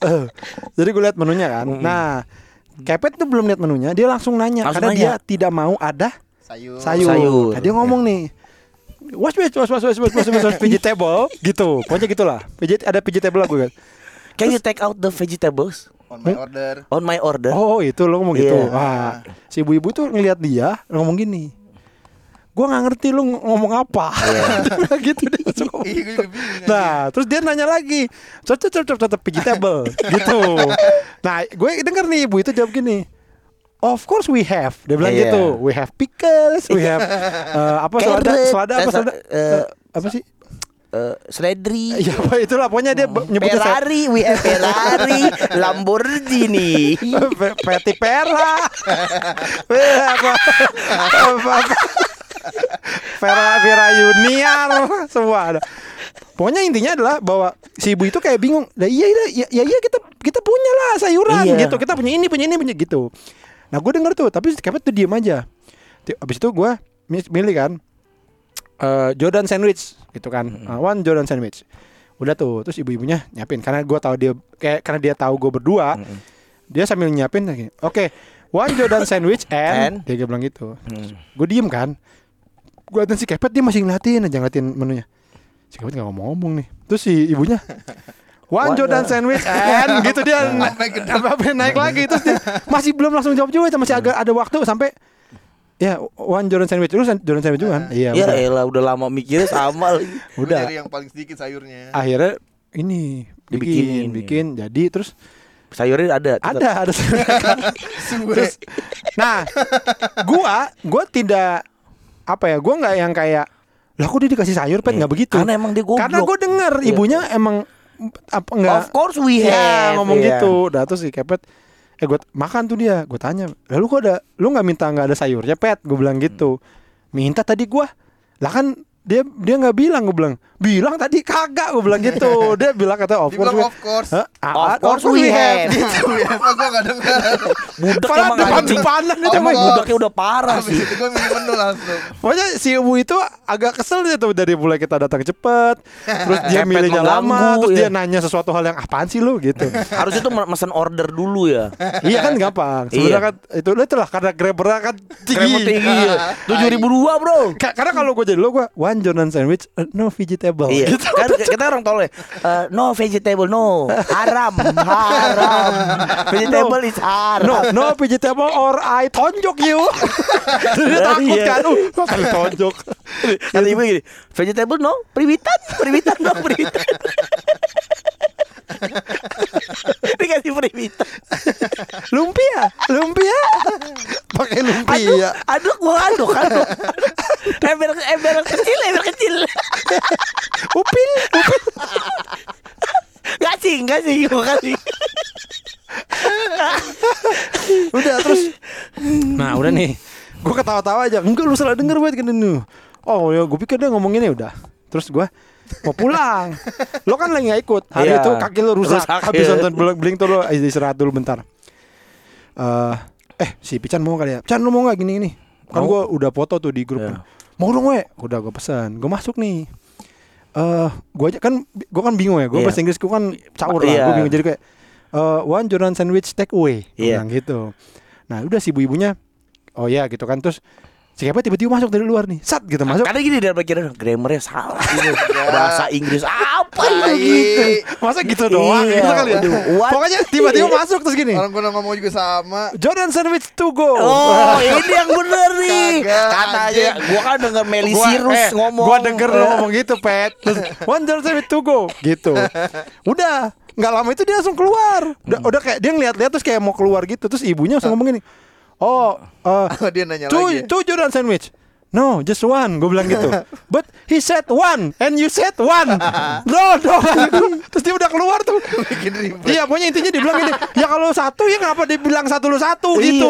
Eh, jadi gue lihat menunya kan. Mm-mm. nah Kepet tuh belum lihat menunya. Dia langsung nanya Langsung karena dia nanya. tidak mau ada Sayur. sayur. Sayur. Nah, dia ngomong nih. Was was was was was was was was was vegetable gitu. Pokoknya gitulah. Veget ada vegetable gue kan. Can you take out the vegetables On my order. on my order? Oh, itu lo ngomong gitu. Iya. Wah, si ibu-ibu tuh ngelihat dia ngomong gini. Gua nggak ngerti lu ng- ngomong apa. gitu dia langsung ngomong. Iya, gue. Nah, terus dia nanya lagi, cocok cocok cocok vegetable, gitu. Nah, gue denger nih ibu itu jawab gini. Of course we have. Dia bilang Iya. gitu. We have pickles, we have eh, apa selada, selada apa eh, selada? eh, Eh, apa sih? Eh, Seledri. Ya apa itulah pokoknya dia be- nyebutnya Ferrari, we have Ferrari, Lamborghini. Pe- Peti Pera. Apa? apa? Vera Vera Junior semua ada. Pokoknya intinya adalah bahwa si ibu itu kayak bingung. Lah iya iya ya, ya iya kita kita punya lah sayuran Iya. gitu. Kita punya ini punya ini punya gitu. Nah gue denger tuh tapi Kepet tuh diem aja. Abis itu gue mi- milih kan eh, Jordan sandwich gitu kan. Uh, one Jordan sandwich. Udah tuh terus ibu-ibunya nyiapin karena gue tahu dia kayak karena dia tahu gue berdua dia sambil nyiapin lagi. Oke, one Jordan sandwich and, And? dia bilang gitu. Hmm. Gue diem kan. Gue liatin si Kepet dia masih ngeliatin aja ngeliatin menunya. Si Kepet gak ngomong-ngomong nih. Terus si ibunya Jordan Jordan. sandwich and gitu dia na- Sampai naik lagi terus dia masih belum langsung jawab juga masih agak ada waktu sampai ya one Jordan sandwich san- Jordan sandwich juga kan? Iya Ya udah. elah udah lama mikirnya sama lagi. Udah. Dari yang paling sedikit sayurnya. Akhirnya ini bikin Dibikinin, bikin jadi terus Sayurnya ada. tetap. ada ada Terus, nah, gua gua tidak apa ya, gua nggak yang kayak lah kok dia dikasih sayur pet Iya. nggak begitu. Karena emang dia goblok. Karena gua denger Iya. ibunya emang apa enggak Of course we ya, have. ngomong iya. gitu. Dah terus si Kepet eh gua makan tuh dia, gua tanya, "Lalu kok ada lu nggak minta nggak ada sayurnya, Pet?" Gua bilang gitu. Minta tadi gua. Lah kan dia dia nggak bilang gue bilang bilang tadi kagak gue bilang gitu dia bilang kata of course of course. Hah? Of Ah, course we have. Gitu ya, apa gue gak denger. Budak emang depan depanan itu Emang mah. budaknya udah parah Habis sih. itu gue milih menu langsung. Pokoknya si ibu itu agak kesel dia tuh dari mulai kita datang cepet Terus dia milihnya lama Terus ya. dia nanya sesuatu hal yang apaan sih lu gitu Harusnya tuh mesen order dulu ya. Iya kan gampang Sebenarnya Iya. kan itu itu lah karena grabbernya kan tinggi tinggi ya. Tujuh ribu dua bro. Ka- Karena kalau gue jadi lo gue One Jordan sandwich uh, No vegetable Iya, gitu. kan kita orang tolol ya. Eh, no vegetable, no. Haram, haram. Vegetable is haram. No, no vegetable or I tonjok you. Dia takut Iya. kan, uh, kali tonjok. Kata ibu gini, vegetable no, periwitan, periwitan no, periwitan. Dikasih periwitan. Lumpia, lumpia. Pakai Aduk, lumpia. aduk, gua aduk, aduk. Ember, ember kecil, ember kecil. Upil, upil. Gak sih, gak sih, gua kasih. Udah terus Nah udah nih Gue ketawa-tawa aja Enggak lu salah denger banget kan Oh ya gue pikir dia ngomonginnya udah Terus gue mau pulang. Lo kan lagi gak ikut. Hari Iya. itu kaki lo rusak, Rusak, Habis iya. nonton bling, bling tuh lo istirahat dulu bentar. Eh, Eh si Pican mau kali ya Pican lu mau gak gini-gini? Kan Mau. gue udah foto tuh di grup kan. Mau dong we? Udah gue pesan Gue masuk nih. Eh gue aja kan gue kan bingung ya. Gue Iya. bahasa Inggris gue kan caur lah. Iya. gue bingung. Jadi kayak eh one Jordan sandwich take away. Bilang gitu. Nah udah si ibu-ibunya oh ya gitu kan. Terus si Kepet tiba-tiba masuk dari luar nih sat gitu masuk Karena gini dia pikiran grammarnya salah ini bahasa Inggris apa gitu. masa gitu doang Iya, gitu kali ya what? pokoknya tiba-tiba masuk terus gini Orang gua ngomong juga sama. Jordan sandwich to go Oh, ini yang bener nih. Katanya gua kan denger Meli Cyrus eh, ngomong. Gua denger lo ngomong gitu, Pet. Terus, One Jordan sandwich to go gitu. Udah, nggak lama itu dia langsung keluar. Udah, Hmm. udah kayak dia ngeliat-liat terus kayak mau keluar gitu. Terus ibunya langsung ngomong gini. Oh, uh, dia nanya two, lagi. two Jordan sandwich. No, just one. Gue bilang gitu. But he said one, and you said one. No, no. Terus dia udah keluar tuh. Bikin ribet. Iya, pokoknya intinya dibilang gini. Ya kalau satu ya kenapa dibilang satu lu satu Iya. gitu.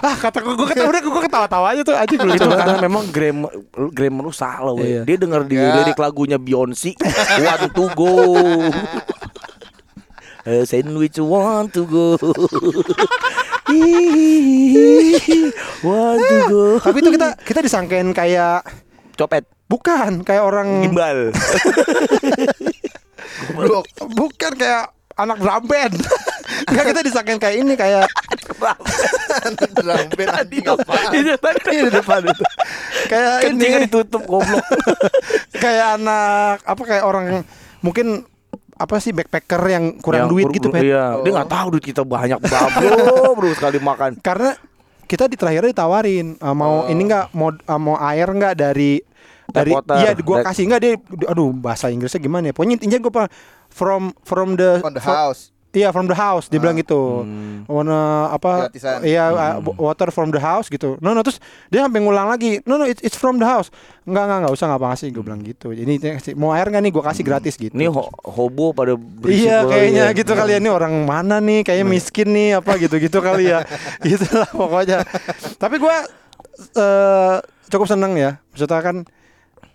Ah, kata gue, gue ketawa, udah gue ketawa-tawa aja tuh. Anjing itu lucu. karena memang grammar grammar lu salah. Iya. Dia denger di Enggak. lirik lagunya Beyonce Want to go Eh, Sandwich want to go Go Tapi itu kita kita disangkain kayak Copet. Bukan kayak orang Gimbal. Goblok. bukan kayak anak drum band. Enggak kita disangkain kayak ini kayak Drum band anjing apaan? Ini tadi di depan itu. Kayak Kencingnya ini. ditutup goblok. Kayak anak apa kayak orang mungkin apa sih backpacker yang kurang Yang duit gitu, Pet. Iya Dia Oh. gak tahu duit kita banyak Bro Bro sekali makan Karena kita di terakhirnya ditawarin "Ah, mau Oh. ini enggak mau ah, mau air enggak dari dari water. iya gua That- kasih enggak dia aduh bahasa Inggrisnya gimana ya pokoknya intinya gua pa- from from the On the house. Iya from the house dia Ah. bilang gitu. Hmm. Warna apa? Gratisan. Iya uh, water from the house gitu. No no terus dia sampai ngulang lagi. No no it's, it's from the house. Enggak enggak enggak usah enggak ngasih gue bilang gitu. Jadi ini kasih- mau air enggak nih gue kasih gratis gitu. Ini ho- hobo pada berisik Iya kayaknya ya. gitu kali ya ini orang mana nih kayaknya miskin nih apa gitu-gitu kali ya. Gitulah pokoknya. Tapi gua eh cukup seneng ya. Maksudnya kan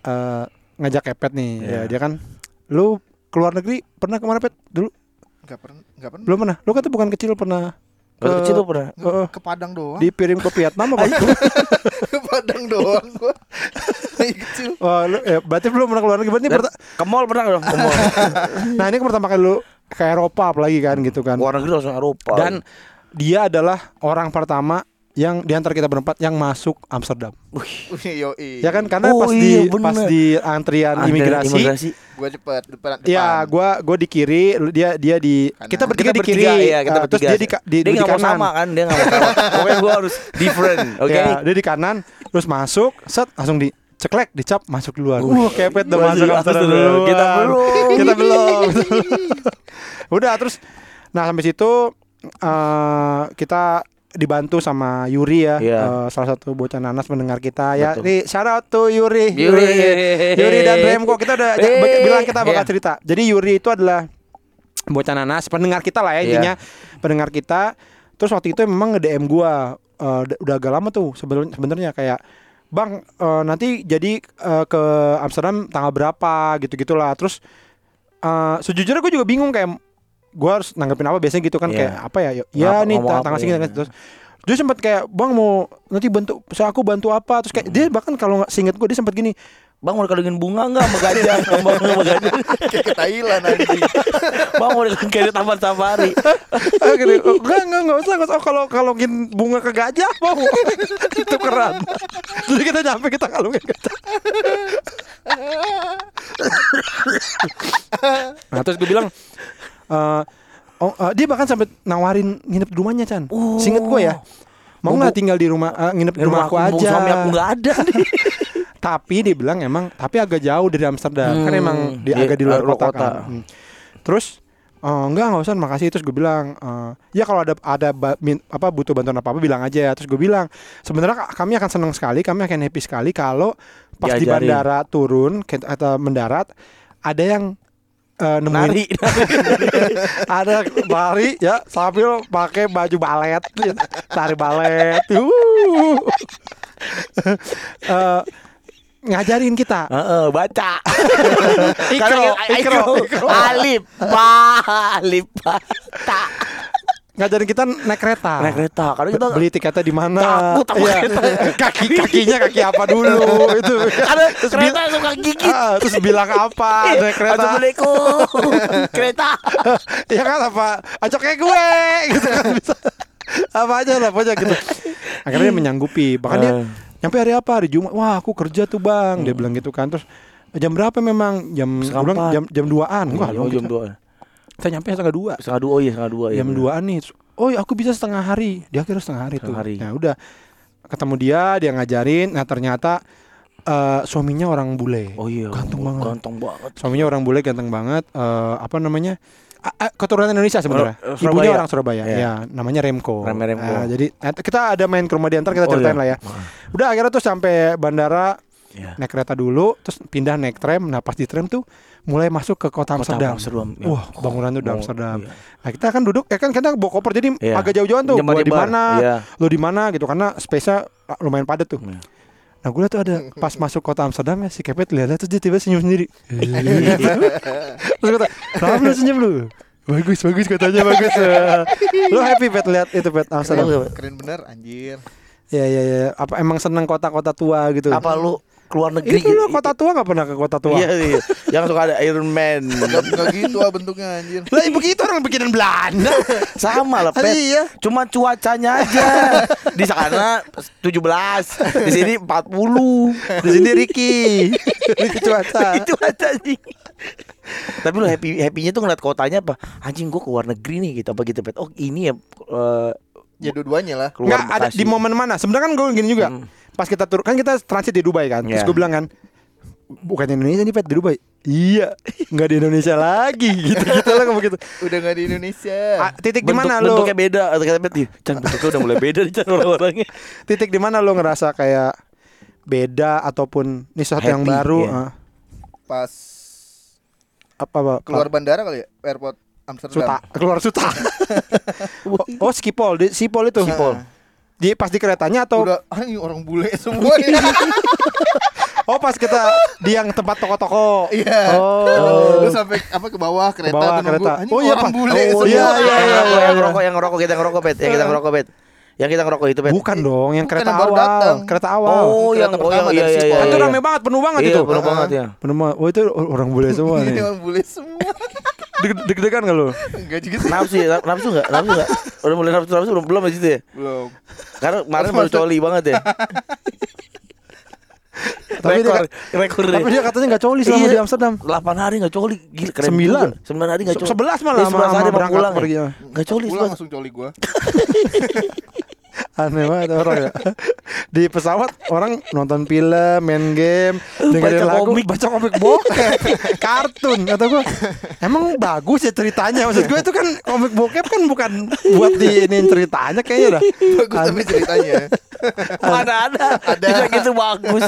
eh ngajak kepet nih. Ya Iya. dia kan lu keluar negeri pernah ke mana pet dulu Enggak pernah, enggak pernah. belum pernah lu kata bukan kecil pernah Waktu ke- kecil lu pernah Heeh. Ke Padang doang. dipirim ke Vietnam apa? Ke Padang doang gua. Lagi kecil. oh, lu, ya, berarti belum pernah keluar negeri. Berarti perta- ke mall pernah dong ke mall nah ini pertama kali lu ke Eropa apalagi kan gitu kan. luar negeri langsung Eropa Dan dia adalah orang pertama yang di antara kita berempat yang masuk Amsterdam. Wih. Ya kan karena Oh, pas iya, di bener. pas di antrian Ada imigrasi, Gua cepet depan depan. ya gua gua di kiri, dia dia di Kanan. kita bertiga kita di kiri. bertiga iya kita eh, bertiga terus dia di di, dia di nggak mau kanan. sama kan dia nggak mau sama pokoknya gua harus different oke Ya, dia di kanan, terus masuk, set langsung di ceklek, dicap masuk duluan. Uh, Uh, kepet udah masuk Amsterdam duluan. Kita belum. Kita belum. Udah terus nah sampai situ eh, kita dibantu sama Yuri ya, Iya. eh, salah satu bocah nanas mendengar kita ya. Betul. Nih shout out to Yuri. Yuri. Yuri dan Remko kita udah bak- bilang kita bakal iya. cerita. Jadi Yuri itu adalah bocah nanas, pendengar kita lah ya Iya. intinya, pendengar kita. Terus waktu itu memang nge-DM gua eh, d- udah agak lama tuh sebenarnya kayak Bang eh, nanti jadi eh, ke Amsterdam tanggal berapa gitu-gitulah. Terus eh, sejujurnya gue juga bingung kayak gue harus nanggepin apa? Biasanya gitu kan Iya. kayak apa ya? Ya Ngapa- nih ngomong ta- apa tanggal ya? segini tanggal- terus dia sempat kayak bang mau nanti bantu saya aku bantu apa? Terus kayak dia bahkan kalau nggak singkat gue dia sempat gini bang mau dikalungin bunga nggak sama gajah? Bang sama gajah Kayak ke Thailand anjing. bang mau dikalungin kayak di taman safari. Ah, gini, oh, enggak enggak enggak usah enggak usah. Oh, kalau kalungin bunga ke gajah mau itu keren jadi kita nyampe kita kalungin gajah. Nah terus gue bilang eh, oh eh, dia bahkan sampai nawarin nginep di rumahnya Chan. Oh. Singkat gue ya. Mau nggak tinggal di rumah eh, nginep di rumah aku aja? suami aku nggak ada. Tapi dia bilang emang tapi agak jauh dari Amsterdam. Kan Hmm, emang di di- agak di luar kota, kota. kan. Hmm. terus "Eh, enggak nggak usah makasih. Terus gue bilang "Eh, ya kalau ada ada ba- min- apa butuh bantuan apa apa bilang aja terus gue bilang sebenarnya ka- kami akan senang sekali kami akan happy sekali kalau pas di bandara turun atau mendarat ada yang eh, nemuin. Nari. Ada lari ya sambil pakai baju balet. Tari balet. Uh. Eh, ngajarin kita. Heeh, baca. Ikro, ikro, ikro, ikro. alif ba alif ba ta ngajarin kita naik kereta. Naik kereta. Karena kita beli tiketnya di mana? Takut sama Iya. kereta. kaki kakinya kaki apa dulu? Itu. Terus, kereta bil- suka gigit. Ah, terus bilang apa? Naik kereta? Assalamualaikum. Kereta. Ya kan apa? Acok kayak gue gitu kan. Bisa apa aja lah pokoknya gitu. Akhirnya dia menyanggupi. Bahkan dia Eh. nyampe hari apa? Hari Jumat. Wah aku kerja tuh bang. Dia bilang gitu kan. Terus jam berapa memang? Jam jam jam duaan. Wah lu jam kita, dua kita nyampe setengah dua. Setengah dua oh iya setengah dua ya jam bener. duaan nih oh ya aku bisa setengah hari. Dia kira setengah hari Setengah tuh. hari. ya udah. Ketemu dia dia ngajarin. Nah ternyata eh, suaminya orang bule. Oh iya. Ganteng banget. ganteng banget. Suaminya orang bule ganteng banget. Eh, apa namanya? Keturunan Indonesia sebenarnya. Orang- ibunya orang Surabaya. Iya. ya namanya Remko Rem- Remko. Nah, jadi eh, kita ada main ke rumah dia ntar kita Oh, ceritain iya. lah ya. Udah akhirnya tuh sampai bandara Iya. naik kereta dulu terus pindah naik tram nah pas di tram tuh mulai masuk ke kota Kota Amsterdam, Amsterdam, ya. wah bangunan tuh di Oh, Amsterdam iya. nah kita kan duduk ya kan kita bawa koper jadi Iya. agak jauh-jauhan tuh gua di mana Iya. lo di mana gitu karena space-nya ah, lumayan padat tuh Iya. Nah gue tuh ada pas masuk kota Amsterdam ya si Kepet lihat terus dia tiba senyum sendiri. terus kata, kenapa lu senyum lu? Bagus bagus katanya bagus. lu happy Pet lihat itu Pet Amsterdam. Keren, keren bener anjir. Ya ya ya. Apa emang seneng kota-kota tua gitu? apa lu keluar negeri Itu lu gitu? kota tua nggak pernah ke kota tua? iya iya yang suka ada Iron Man Enggak gitu ah bentuknya anjir. Lah begitu orang bikinan Belanda. sama lah pet Iya. cuma cuacanya aja di sana 17 di sini 40 Di sini Ricky. Ricky cuaca. itu aja anjing tapi lu happy happynya tuh ngeliat kotanya apa anjing gua ke luar negeri nih gitu apa gitu pet oh ini ya eh, Ya dua-duanya lah. Nggak ada di momen mana? Sebenarnya kan gue gini juga. Hmm. Pas kita turun kan kita transit di Dubai kan. Terus Iya. gue bilang kan, bukan Indonesia nih Pet di Dubai. Iya, nggak di Indonesia lagi gitu gitu lah kamu gitu. Udah nggak di Indonesia. Ah, titik di mana lo? bentuknya beda atau kata pet Chan bentuknya udah mulai beda nih orang-orangnya Titik di mana lo ngerasa kayak beda ataupun ini sesuatu yang baru? iya. ah. Pas apa apa? keluar bandara kali ya, airport Amsterdam. Suta, keluar Suta. oh, oh Skipol, di Sipol itu. Sipol. Di pas di keretanya atau Udah ah, ini orang bule semua ya. oh pas kita di yang tempat toko-toko. Iya. Oh. Lu sampai apa ke bawah kereta bawah tuh nunggu. kereta. Ah, ini Oh, iya, orang Pak. bule Oh, semua. iya, iya, iya, yang, iya, yang ngerokok yang ngerokok kita ngerokok pet yang kita ngerokok pet yang kita ngerokok itu pet Bukan dong, yang Bukan, kereta awal. datang. Kereta awal. oh Kereta yang oh pertama yang iya dari iya iya itu iya. rame banget, penuh banget iya itu. penuh banget ya Penuh banget. Oh itu orang bule semua Ini nih. orang bule semua. Deg- Deg-degan gak lu? Enggak juga sih. nafsu ya nafsu nggak nafsu nggak udah mulai nafsu nafsu belum belum situ ya Belum. karena kemarin baru coli banget ya Tapi dia, rekor rekor tapi dia katanya gak coli selama Iya. di Amsterdam. 8 hari nggak coli gila keren Sembilan. juga. sembilan hari nggak coli Sebelas malah Iya, sama, sebelas sama hari mau pulang pergi. ya. nggak coli Pulang langsung coli gua. Aneh banget orang ya. Di pesawat orang nonton film, main game, dengerin Baca lagu, komik. baca komik bokep, kartun. Kata gue, emang bagus ya ceritanya. Maksud gue itu kan komik bokep kan bukan buat diinin ceritanya kayaknya dah. Bagus tapi ceritanya. mana ada Ada. Bisa gitu bagus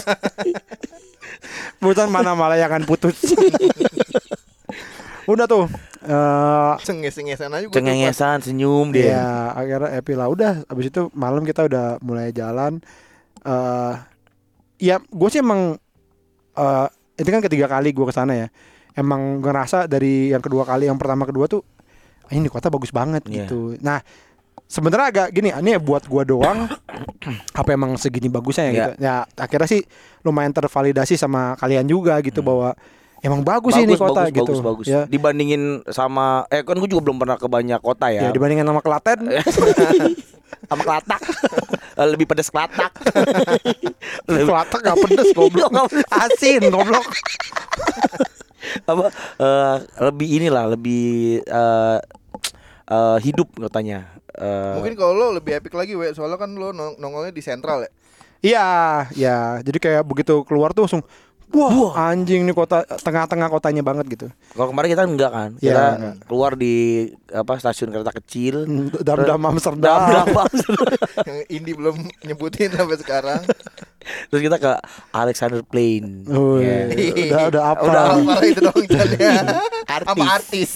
Bukan mana malah yang akan putus. Udah tuh. Eh Cenges-cengesan aja cengengesan senyum dia Iya, akhirnya happy lah. Udah, abis itu malam kita udah mulai jalan. eh ya, gue sih emang eh itu kan ketiga kali gue ke sana ya. Emang ngerasa dari yang kedua kali, yang pertama kedua tuh, "Ah, ini kota bagus banget Iya. gitu. Nah, sebenarnya agak gini, ini ya buat gua doang. apa emang segini bagusnya ya Iya. gitu. Ya, akhirnya sih lumayan tervalidasi sama kalian juga gitu Hmm. bahwa emang bagus, sih ini kota bagus, gitu. bagus, bagus. Ya, Dibandingin sama eh kan gue juga belum pernah ke banyak kota ya ya. dibandingkan sama Klaten. sama Kelatak. Eh, Lebih pedas Kelatak. Lebih- Kelaten gak pedes goblok. Nggak pedes. Asin goblok. apa eh, lebih inilah lebih eh eh, hidup katanya. Eh, Mungkin kalau lo lebih epic lagi, we. Soalnya kan lo nong- nongolnya di sentral ya. Iya, ya. Jadi kayak begitu keluar tuh langsung Wah, anjing nih kota tengah-tengah kotanya banget gitu. kalau kemarin kita enggak kan. Iya, Kita enggak. keluar di apa stasiun kereta kecil. Dam-dam Amsterdam. Dam-dam. Yang Indi belum nyebutin sampai sekarang. Terus kita ke Alexander Plain. Oh, Ya. udah udah apa? Udah apa itu dong jalannya. Artis. Sama artis.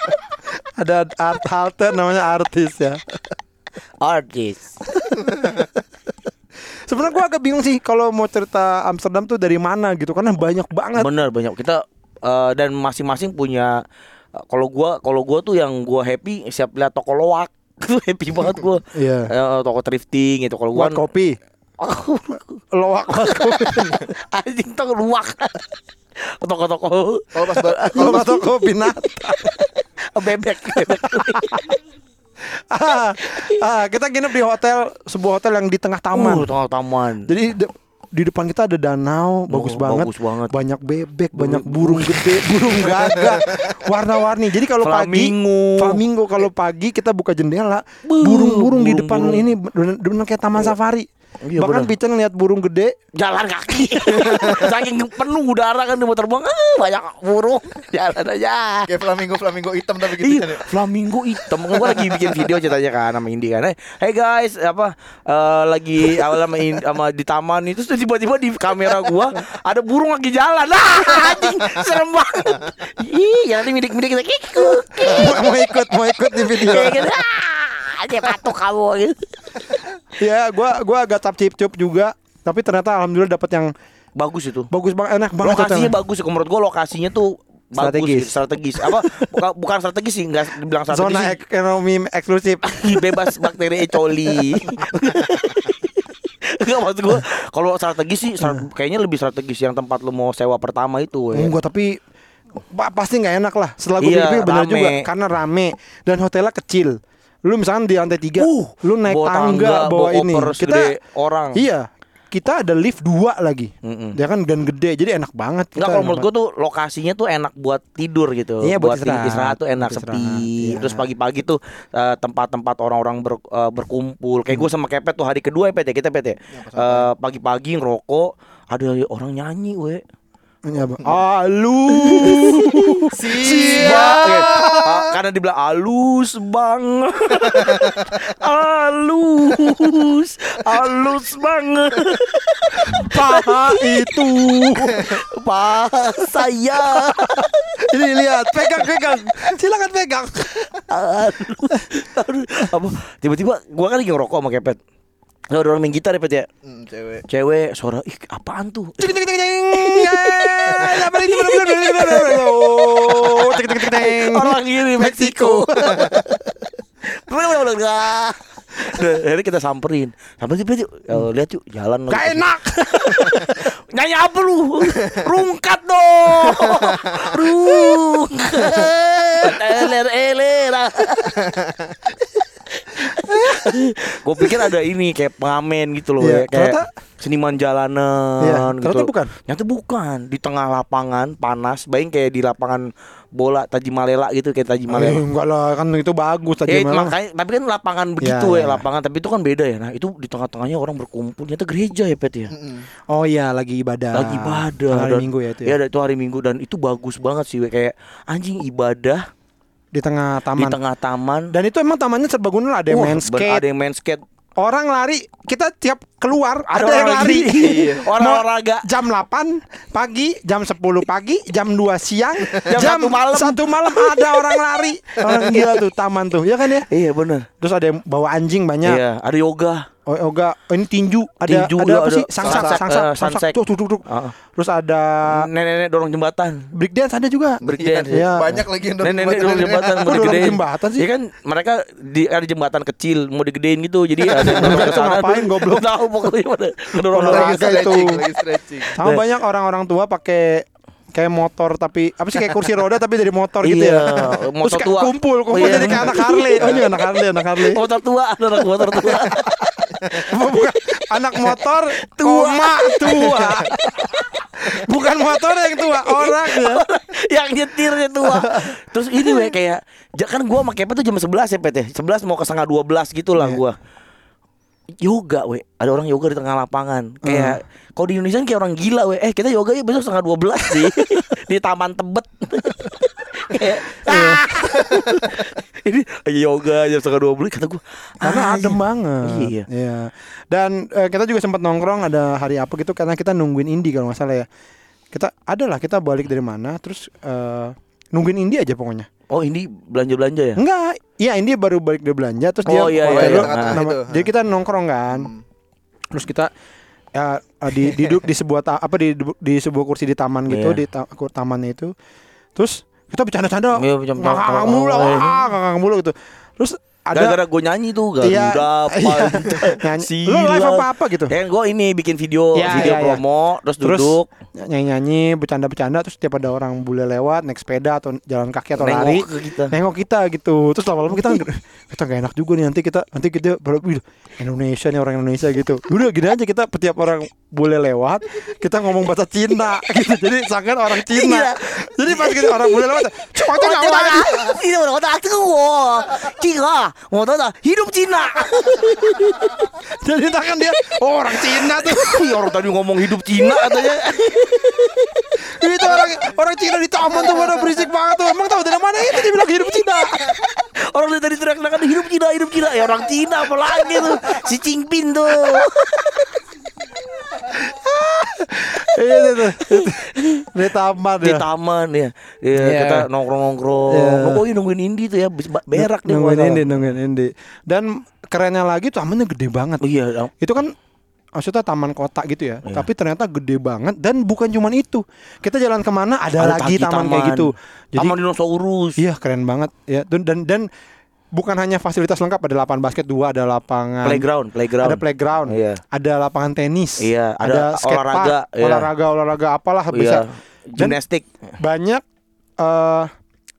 Ada art halte namanya artis ya. Artis. Sebenarnya gua agak bingung sih kalau mau cerita Amsterdam tuh dari mana gitu karena banyak banget. Bener banyak kita eh, dan masing-masing punya eh, kalau gua kalau gua tuh yang gua happy siap lihat toko loak tuh happy banget gua. Iya. Eh, toko thrifting itu kalau gua Buat kopi. Loak buat kopi. anjing toko luak. Toko-toko Kalau pas bar- Kalau kalau pas toko binatang. bebek, bebek. ah, ah, kita nginep di hotel sebuah hotel yang di tengah taman. Uh, tengah taman. Jadi de- di depan kita ada danau, bagus Oh, banget. bagus banget. Banyak bebek, banyak burung gede, burung gagak, warna-warni. Jadi kalau pagi Flamingo. flamingo kalau pagi kita buka jendela, burung-burung di depan burung-burung. ini benar-benar kayak taman safari. Iya, Bahkan benar. Pican lihat burung gede, jalan kaki saking penuh udara kan dia mau terbang ah, banyak burung jalan aja Kayak flamingo flamingo hitam tapi gitu kan Iya, ya. flamingo hitam. Gue lagi bikin video ceritanya kan sama Indi kan. Hey guys, apa eh, lagi awal sama, In- sama di taman itu terus tiba-tiba di kamera gua ada burung lagi jalan. Ah, anjing, serem banget. Ih, ya nanti midik-midik kita kikuk. mau, mau ikut, mau ikut di video. Dia patok kamu gitu. ya, gua gua agak cap cip cup juga, tapi ternyata alhamdulillah dapat yang Bagus itu. bagus banget, enak banget. Lokasinya bagus menurut gua lokasinya tuh bagus Strategis. gitu, strategis. Apa bukan, bukan strategis sih, enggak dibilang strategis. Zona sih. ekonomi eksklusif. bebas bakteri E. coli. Enggak maksud gue kalau strategis sih strat- kayaknya lebih strategis yang tempat lu mau sewa pertama itu ya. Enggak tapi pa- pasti nggak enak lah. Setelah gue Iya, pikir benar juga karena rame dan hotelnya kecil. Lu misalkan di lantai tiga, Uh, lu naik bawa tangga, tangga, bawa, bawa ini. segede orang. Iya, kita ada lift dua lagi. Mm-mm. Dia kan dan gede, jadi enak banget. Enggak kalau menurut gue tuh lokasinya tuh enak buat tidur gitu. Iya, buat buat istirahat. tuh enak Buat sepi. istirahat, iya. Terus pagi-pagi tuh eh, tempat-tempat orang-orang ber- eh, berkumpul. Kayak Hmm. gue sama Kepet tuh hari kedua ya Pet ya kita Pet ya. Eh, pagi-pagi ngerokok, ada orang nyanyi we. Iya, Bang. Alu. Siap. karena dibilang halus banget. halus. Halus banget. Paha itu. Pak saya. Ini lihat, pegang pegang. Silakan pegang. Apa? Tiba-tiba gua kan lagi ngerokok sama Kepet. Ada orang main gitar ya Pet ya. Hmm, cewek. Cewek suara ih apaan tuh? Ini? Oh, cek cek cek cek. Orang gini Meksiko. Nah, Akhirnya kita samperin Samperin yuk Eh, Lihat yuk jalan Gak enak. Nyanyi apa lu? Rungkat dong. Rungkat. Eler eler. Gue pikir ada ini kayak pengamen gitu loh Iya, ya, kayak ternyata- seniman jalanan Iya, gitu. ternyata bukan. Ternyata bukan di tengah lapangan panas, bayang kayak di lapangan bola Tajimalela gitu kayak Eh, Tajimalela. enggak lah, kan itu bagus Ya, tadi itu memang. makanya, tapi kan lapangan begitu Ya, ya, ya. lapangan tapi itu kan beda ya. Nah, itu di tengah-tengahnya orang berkumpul, ternyata gereja ya, Pet ya. Oh iya, lagi ibadah. lagi ibadah Hari dan- Minggu ya itu ya ya. itu hari Minggu dan itu bagus banget sih we. kayak anjing ibadah Di tengah di taman. tengah taman Dan itu emang tamannya serbaguna lah, ada yang Wah, main skate. ada yang main skate Orang lari, kita tiap keluar ada, Ada yang orang lari. Iya. Orang olahraga. Jam 8 pagi, jam 10 pagi, jam 2 siang, Jam satu malam. satu malam ada orang lari. Orang gila tuh taman tuh, ya kan ya? iya bener Terus ada yang bawa anjing banyak. iya ada yoga Oh, Oga, oh, ini tinju, ada Tinju, ada apa ada sih? Sangsak, sangsak, eh, sangsak. sunset. Tuh, tuh, tuh, tuh. Ah. Terus ada nenek-nenek dorong jembatan break dance ada juga. breakdance Iya. Banyak lagi yang dorong nenek-nenek dorong jembatan Kok mau dorong digedein jembatan sih? ya kan mereka di ada jembatan kecil mau digedein gitu jadi ada yang dorong ke Itu sana ngapain, goblok? tahu pokoknya pada Olahraga Lagi itu. Sama banyak orang-orang tua pakai kayak motor tapi apa sih kayak kursi roda tapi dari motor gitu Iya, ya. motor Terus tua. kumpul, kumpul Oh, iya. jadi kayak anak Harley. Oh, ini anak Harley, anak Harley. motor tua anak motor tua Bukan anak motor koma tua. Bukan motor yang tua, orang ya. yang nyetirnya tua. Terus ini we kayak kan gua sama Kepet tuh jam 11 ya Pet ya. 11 mau ke setengah 12 gitu lah Iya. gua. Yoga we, ada orang yoga di tengah lapangan. Kayak kalau di Indonesia kan kayak orang gila we. Eh kita yoga ya besok setengah 12 di di Taman Tebet. kayak ah. ini lagi yoga jam setengah 12 kata gua. Karena ah, adem iya. banget. Iya. Iya. Dan eh, kita juga sempat nongkrong ada hari apa gitu karena kita nungguin Indi kalau nggak salah ya. Kita adalah kita balik dari mana terus eh, nungguin Indi aja pokoknya. Oh ini belanja-belanja ya? Enggak, iya Indi baru balik dari belanja terus dia Oh, iya, hotel iya, iya. Tengah-tengah nama- itu. Jadi kita nongkrong kan. Hmm. Terus kita ya eh, di duduk di sebuah ta- apa di di sebuah kursi di taman gitu Iya. di ta- tamannya itu. Terus kita bercanda-canda Iya, ngakak mulu, oh, iya. ah, ngakak mulu gitu. Terus ada Gara-gara gue nyanyi tuh Garuda Iya, apa iya. gitu. Nyanyi. Sila. Lu live apa apa gitu? Ya gue ini bikin video Iya, video iya. promo terus, Terus duduk nyanyi-nyanyi, bercanda-bercanda terus tiap ada orang bule lewat naik sepeda atau jalan kaki atau nengok lari, kita. nengok kita gitu. Terus lama-lama kita kita gak enak juga nih nanti kita nanti kita baru Indonesia nih orang Indonesia gitu. Udah gini aja kita setiap orang bule lewat, kita ngomong bahasa Cina gitu. Jadi sangat orang Cina. Iya. Jadi pas kita orang bule lewat, cuma tuh nggak ada, lagi. Tidak ada tuh, gua. Cina, mau tahu hidup Cina. Jadi kan dia oh, orang Cina tuh. Orang tadi ngomong hidup Cina katanya. itu orang orang Cina di taman tuh pada berisik banget tuh. Emang tahu dari mana itu dia bilang hidup Cina. orang dari tadi teriak-teriakan hidup Cina hidup Cina ya orang Cina apalagi tuh si Cingpin tuh Iya itu tuh. Di taman di ya. taman ya, ya Iya. kita nongkrong-nongkrong Iya. nungguin nungguin Indi tuh ya be- berak deh nungguin. Indi, nungguin Indi. Dan kerennya lagi tamannya gede banget. Iya Itu kan maksudnya taman kota gitu ya. Iya. Tapi ternyata gede banget dan bukan cuman itu. Kita jalan ke mana ada, Ada lagi lagi taman, kayak taman. gitu. Jadi taman dinosaurus iya keren banget ya. Dan dan, dan bukan hanya fasilitas lengkap ada lapangan basket dua, ada lapangan playground playground ada playground, Iya. ada lapangan tenis, Iya, ada skatepark, olahraga, iya. olahraga, olahraga apalah iya bisa. Gimnastik banyak eh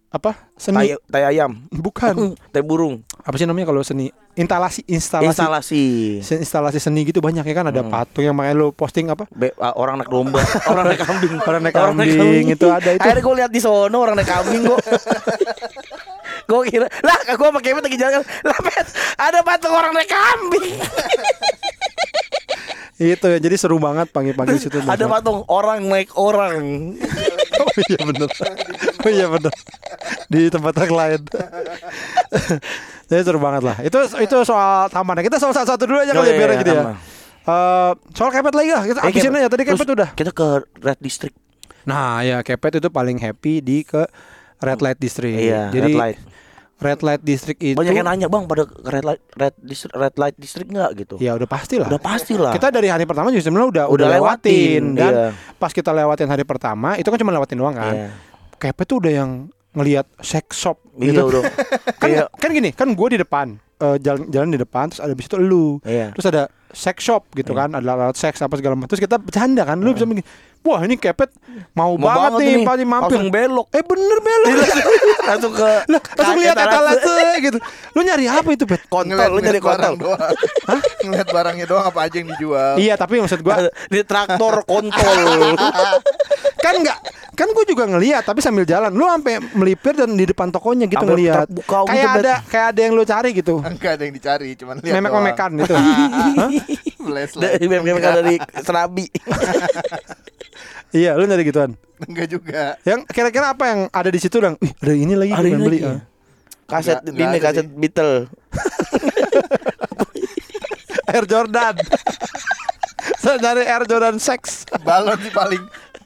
apa? Seni? Tai, tai ayam. Bukan. Tai burung. Apa sih namanya kalau seni? Instalasi instalasi. Instalasi. Se- instalasi seni gitu banyak ya kan? Ada patung yang makanya lo posting apa? Be- orang naik domba. Orang naik kambing. Orang naik kambing, itu ada itu. akhirnya gue lihat di sono orang naik kambing gue gue kira lah gue sama Kevin lagi jalan. Lah Pet, ada patung orang naik kambing. Itu ya jadi seru banget pagi-pagi di situ ada patung orang naik orang. Oh iya bener oh iya bener. Di tempat yang lain. Jadi seru banget lah. Itu itu soal taman kita soal satu dulu aja Oh, kali ya iya, biar iya, gitu ya. Eh, soal kepet lagi lah kita Eh, abisin aja. Tadi kepet udah. kita ke Red District. Nah ya kepet itu paling happy di ke red light district. Iya jadi Red Light. Red light district itu banyak yang nanya bang pada ke Red Light Red District Red Light District nggak? gitu. Ya udah pasti lah. Udah pasti lah. Kita dari hari pertama juga sebenarnya udah Udah udah lewatin, lewatin, dan iya. pas kita lewatin hari pertama itu kan cuma lewatin doang kan? Iya. Kepet tuh udah yang ngelihat sex shop Iya gitu. udah. Kan kayak kan gini kan gue di depan eh, jalan jalan di depan terus ada bis itu lu. Iya. terus ada sex shop gitu kan ada alat seks apa segala macam. Terus kita bercanda kan lu bisa mikir wah ini kepet. Mau, Mau banget, nih ini. pasti mampir. Langsung belok. Eh bener belok. Langsung ke lah langsung lihat etalase gitu. Lu nyari apa itu pet? Kontol lu nyari kontol. doang. Ngeliat barangnya doang apa aja yang dijual. iya tapi maksud gua di traktor kontol. Kan enggak kan gue juga ngeliat tapi sambil jalan. Lu sampai melipir dan di depan tokonya gitu Sampai ngeliat. gitu, kayak Bet. ada kayak ada yang lu cari gitu. Enggak ada yang dicari, cuman lihat memek memekan gitu. Dari BMK dari serabi iya lu nyari gituan Enggak juga. yang kira-kira apa yang ada di situ dong Ih, ada ini lagi Ada ini pengen beli lagi. Ah. kaset Nggak- ini kaset sih. Beatle Air Jordan saya nyari Air Jordan Sex Balon sih paling.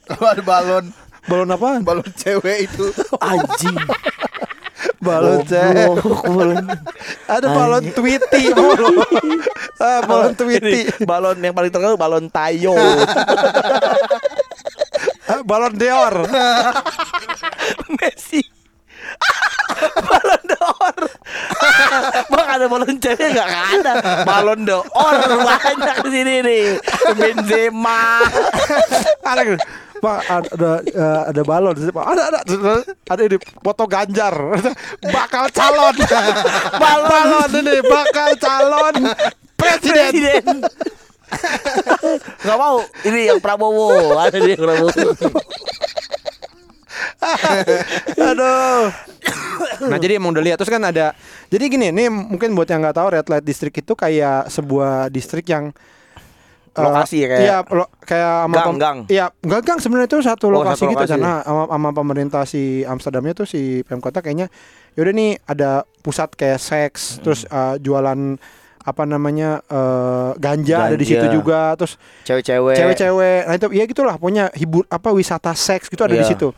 Kalau ada balon, balon apa balon cewek itu. anjing balon balon. ada balon Tweety balon ah, balon Tweety Ini, balon yang paling terkenal balon Tayo. Ah, balon Dior Messi. Balon d'Or bang ada balon cewek nggak? Ada. Balon d'Or banyak di sini nih. Benzema. Ada gitu. Pak ada eh, ada balon. Ada ada. Ada ini foto Ganjar. Bakal calon. Balon, balon ini bakal calon presiden. Presiden. Nggak mau. Ini yang Prabowo. Ada di Prabowo. Aduh. Nah jadi emang udah lihat. Terus kan ada jadi gini nih mungkin buat yang nggak tahu red light district itu kayak sebuah distrik yang eh, Lokasi ya, kayak- iya lo- kayak sama Gang, gang. iya enggak gang sebenarnya itu satu Oh, lokasi satu gitu lokasi. sana sama, sama pemerintah si Amsterdamnya tuh si Pemkota kayaknya yaudah nih ada pusat kayak seks Hmm. terus eh, jualan apa namanya eh, ganja, ada di situ Ganja. juga terus cewek-cewek cewek-cewek nah itu ya gitulah punya hibur apa wisata seks gitu ada di Iya. situ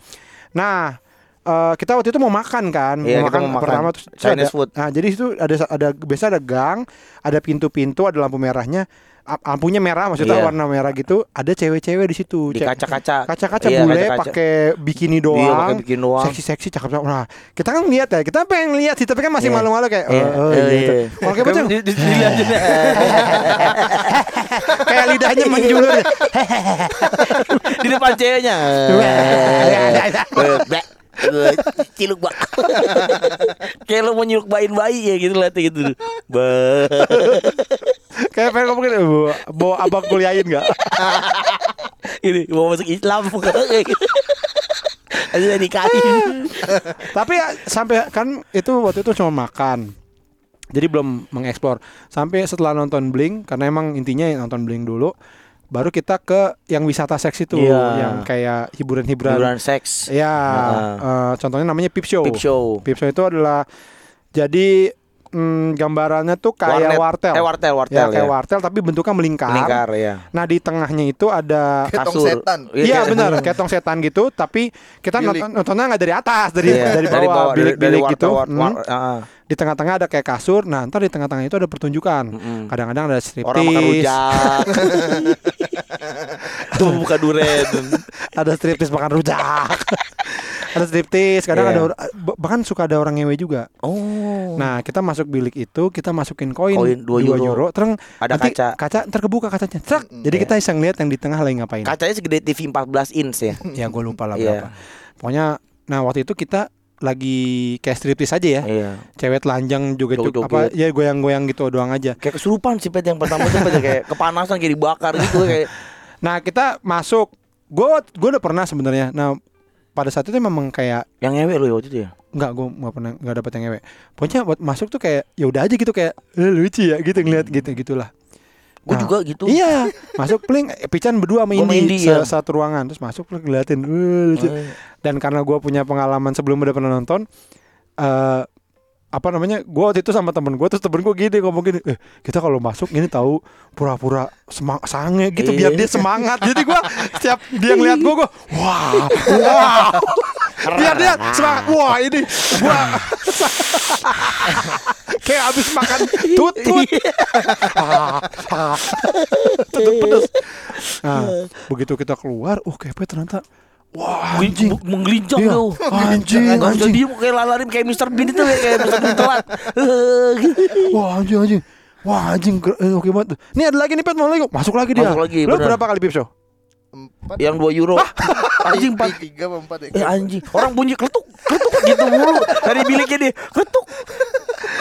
nah eh, kita waktu itu mau makan kan Iya, mau makan mau makan. pertama terus Chinese ada, food. nah jadi itu ada ada biasa ada gang ada pintu-pintu ada lampu merahnya lampunya merah maksudnya Iya. warna merah gitu ada cewek-cewek di situ Di kaca-kaca. kaca-kaca Iya, bule pakai bikini Iya, doang pakai bikini doang. seksi-seksi cakep cakep nah kita kan lihat ya kita pengen lihat sih tapi kan masih Iya. malu-malu kayak Iya, oh, oh, iya, gitu iya. kalau kayak Kayak macam dilihatin. kayak lidahnya menjulur di depan ceweknya. Ciluk bak. Kayak lo mau nyiluk bayin bayi ya gitu lah gitu. Ba. Kayak pengen ngomong gitu "Bu, bawa abang kuliahin nggak Ini mau masuk Islam. Aja nikahin. Tapi ya, sampai kan itu waktu itu cuma makan. Jadi belum mengeksplor. Sampai setelah nonton Blink karena emang intinya nonton Blink dulu baru kita ke yang wisata seks itu Iya. yang kayak hiburan-hiburan. Hiburan seks. Ya, Heeh. eh, contohnya namanya Peep Show. Peep show. Peep Show itu adalah jadi mm, gambarannya tuh kayak Warnet. wartel. Eh wartel, wartel ya, kayak ya. wartel tapi bentuknya melingkar. Lingkar ya. Nah, di tengahnya itu ada Ketong Kasur. setan. Iya kayak- benar, kayak tong setan gitu, tapi kita Bilik. nonton, nontonnya nggak dari atas, dari Iya, dari bawah, bilik-bilik wartel, gitu. war- Hmm. war- ah, Di tengah-tengah ada kayak kasur. Nah, ntar di tengah-tengah itu ada pertunjukan. Kadang-kadang ada striptease, Orang makan rujak. Tuh buka duren. ada striptease makan rujak. ada striptease, kadang Iya. ada bahkan suka ada orang ngewe juga. Oh. Nah, kita masuk bilik itu, kita masukin koin, Koin, dua 2 euro. terus Ada nanti kaca. kaca ntar kebuka kacanya. Mm-mm. Jadi Iya. kita bisa ngeliat yang di tengah lagi ngapain. Kacanya segede TV 14 inch ya. ya gue lupa lah Iya. berapa. Pokoknya nah waktu itu kita lagi kayak striptease aja ya. Iya. cewek telanjang juga Joget-joget. apa ya goyang-goyang gitu doang aja. Kayak kesurupan sih pet yang pertama tuh Pet, kayak kepanasan kayak dibakar gitu kayak Nah kita masuk, gue gue udah pernah sebenarnya. Nah pada saat itu memang kayak yang ngewe lo ya waktu itu ya. nggak gue nggak pernah nggak dapet yang ngewe. Pokoknya buat masuk tuh kayak ya udah aja gitu kayak eh, lucu ya gitu ngeliat gitu gitulah. Gue Nah, juga gitu. Iya masuk paling eh, Pican berdua sama sama Indi, Indi, se- ya. satu ruangan terus masuk paling ngeliatin "Eh, lucu. Oh, Dan karena gue punya pengalaman sebelum udah pernah nonton eh apa namanya gue waktu itu sama temen gue terus temen gue gini ngomong gini eh kita kalau masuk ini tahu pura-pura semang sange gitu biar Iya. dia semangat. Jadi gue setiap dia ngeliat gue gue wah wah biar dia semangat. Wah ini gue kayak abis makan tutut. Tutut pedes. Nah begitu kita keluar uh kepe ternyata wah anjing menggelincang Iya. tuh. Anjing, bisa anjing. diem kayak lari kayak Mr. Bean itu ya, kayak Mr. Bean telat. Wah anjing anjing Wah anjing eh, oke banget. Nih ada lagi nih Pet mau lagi Masuk lagi dia Masuk lagi, bener. berapa kali pip show? Empat. yang 2 euro. Anjing Tiga, pak. tiga empat ya? Eh anjing, orang bunyi kletuk, kletuk gitu mulu dari biliknya dia, kletuk,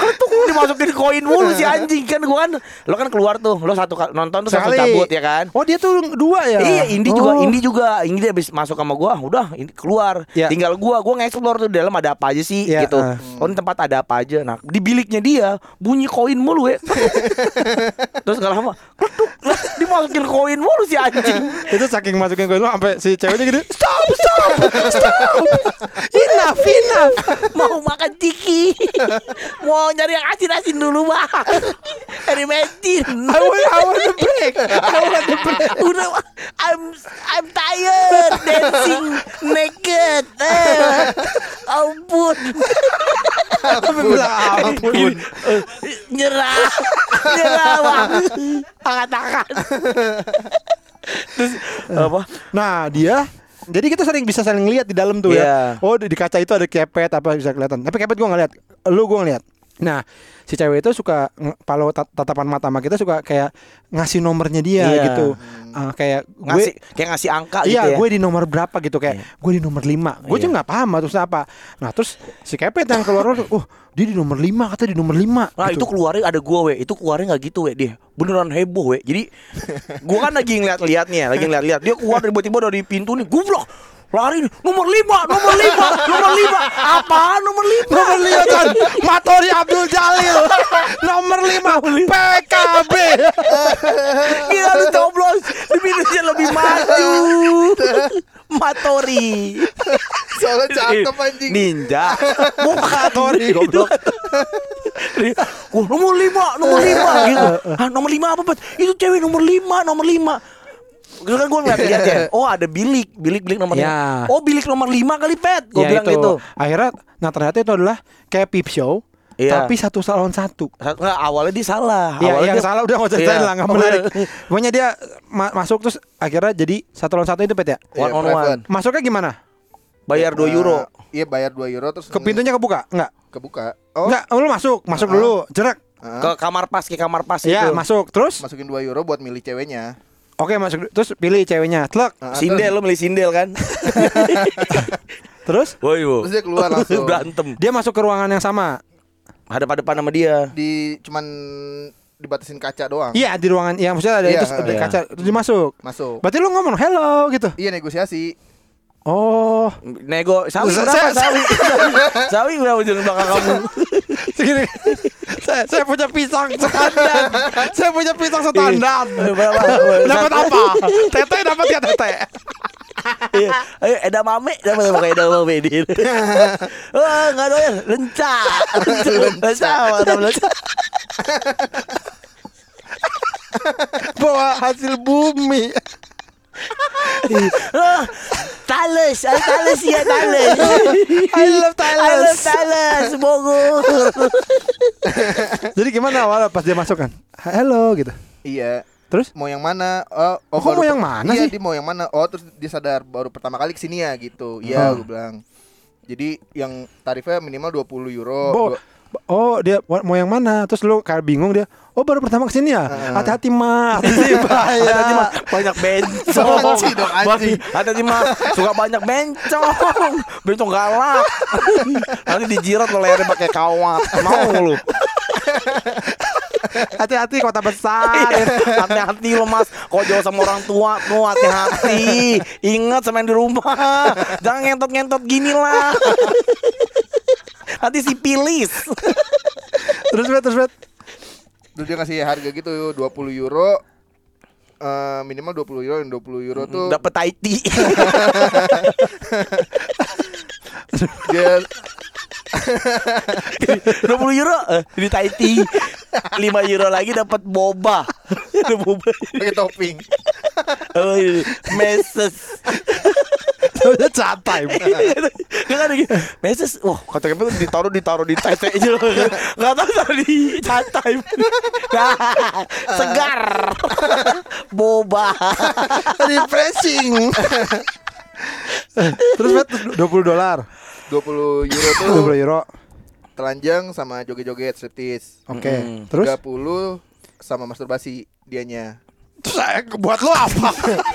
kletuk dimasukin koin mulu si anjing kan gua kan, lo kan keluar tuh, lo satu nonton tuh langsung cabut ya kan. Oh dia tuh dua ya Iya, Indi juga, Oh. Indi juga, Indi habis masuk sama gua, udah ini keluar. Iya. Tinggal gua, gua nge-explore tuh di dalam ada apa aja sih Iya, gitu. ah. Oh, ini tempat ada apa aja. Nah, di biliknya dia bunyi koin mulu ya. Terus gak lama, kletuk, lah, dimasukin koin mulu si anjing. Itu saking masukin koin lo sampai si ceweknya gitu Stop stop stop Enough enough mau makan tiki mau nyari yang asin-asin dulu bang. Dari mesin. I want, I want the break. I want the break. Udah I'm I'm tired. Dancing naked. Eh, ampun. Ampun. Eh, nyerah. Nyerah bang. Angkat tangan terus apa? Nah dia jadi kita sering bisa saling lihat di dalam tuh ya. Iya. Oh di, di kaca itu ada kepet apa bisa kelihatan. Tapi kepet gua nggak lihat. Lu gua ngeliat. Nah si cewek itu suka kalau tat- tatapan mata sama kita suka kayak ngasih nomornya dia Iya. gitu. Ah, kayak gue ngasih kayak ngasih angka Iya, gitu ya gue di nomor berapa gitu kayak Iya. gue di nomor 5 Gue Iya. juga nggak paham terus apa. Nah terus si kepet yang keluar, oh dia di nomor 5 kata di nomor 5 Nah itu keluarnya ada gua we, itu keluarnya nggak gitu we dia beneran heboh we. Jadi gua kan lagi ngeliat-liat nih, ya, lagi ngeliat-liat dia keluar tiba-tiba dari pintu nih, goblok lari nomor lima, nomor lima, nomor lima, apaan nomor lima? Nomor 5 kan Matori Abdul Jalil Nomor 5 PKB Gila lu coblos, di pintunya lebih maju. Matori, Soalnya cakep anjing. ninja, bukan Matori goblok Dia, Wah, nomor lima, nomor lima gitu. Ah, nomor lima apa, Pat? Itu cewek nomor lima, nomor lima. Terus kan gue ngeliat lihat ya, oh ada bilik, bilik bilik nomor Ya. lima. Oh bilik nomor lima kali pet, gue Ya bilang itu gitu. Akhirnya Nah ternyata itu adalah Kayak peep show Iya. Tapi satu lawan satu. Sa- Nggak, awalnya dia salah. Iya, awalnya yang dia- salah udah nggak usah Iya. ceritain lah, nggak menarik. Pokoknya dia ma- masuk terus akhirnya jadi satu lawan satu itu pet ya. One Iya, on private. one. Masuknya gimana? Bayar 2 euro. Nah, Iya bayar 2 euro terus Ke pintunya kebuka? Enggak. kebuka. Oh, Enggak, lu masuk, masuk Ah. dulu, jerak. ah, Ke kamar pas, ke kamar pas Iya, itu. masuk. Terus masukin 2 euro buat milih ceweknya. Oke masuk terus pilih ceweknya. Tlek. Ah, Sindel lo beli sindel kan? Terus Woi, wo. Terus dia keluar langsung. Berantem. dia masuk ke ruangan yang sama. Hadap-hadapan sama dia. Di cuman dibatasin kaca doang. Iya, di ruangan yang maksudnya ada Iya, itu ada iya. kaca terus dia masuk. Masuk. Berarti lu ngomong hello gitu. Iya negosiasi. Oh. Nego, sawi berapa sawi? sawi berapa di belakang kamu? Segini. saya, saya punya pisang standar. saya punya pisang standar. Berapa? dapat apa? Tete dapat ya tete. Iya. Ayo eda mame dapat apa eda mame di. Wah, enggak doyan, lenca. Lenca, mantap lenca. Bawa hasil bumi. Ah, Tales, ah, Tales ya Tales. I love I love Tales, Bogor. Jadi gimana awalnya pas dia masuk kan? Hello gitu. Iya. Terus? Mau yang mana? Oh, oh Kok baru mau yang mana iya, sih? dia mau yang mana? Oh, terus dia sadar baru pertama kali ke sini ya gitu. Iya, Oh. gue bilang. Jadi yang tarifnya minimal 20 euro. Bo, oh dia mau yang mana? Terus lu kayak bingung dia. Oh baru pertama ke sini ya? Hati-hati mah, hati-hati mah banyak bencong. Hati-hati mah suka banyak bencong. Bencong galak. Nanti dijirat lo lehernya pakai kawat. Mau lu. Hati-hati kota besar. Hati-hati lo mas Kalau jauh sama orang tua tuh hati-hati Ingat sama yang di rumah Jangan ngentot-ngentot gini lah Nanti si pilis terus bet, terus bet. Terus dia ngasih harga gitu 20 euro. Eh, minimal 20 euro dan 20 euro tuh Dapet Taiti dia 20 euro Di Taiti 5 euro lagi dapat boba Ada boba pakai topping. oh, iya. Meses Chat time. Dia kan lagi Meses Wah kata KP ditaruh ditaruh di tete aja Gak tau taruh di santai Segar Boba Refreshing. terus bet 20 dolar. 20 euro tuh 20 euro. telanjang sama joget-joget striptease. Oke. Mm. Terus 30 sama masturbasi dianya. Terus saya buat lo apa?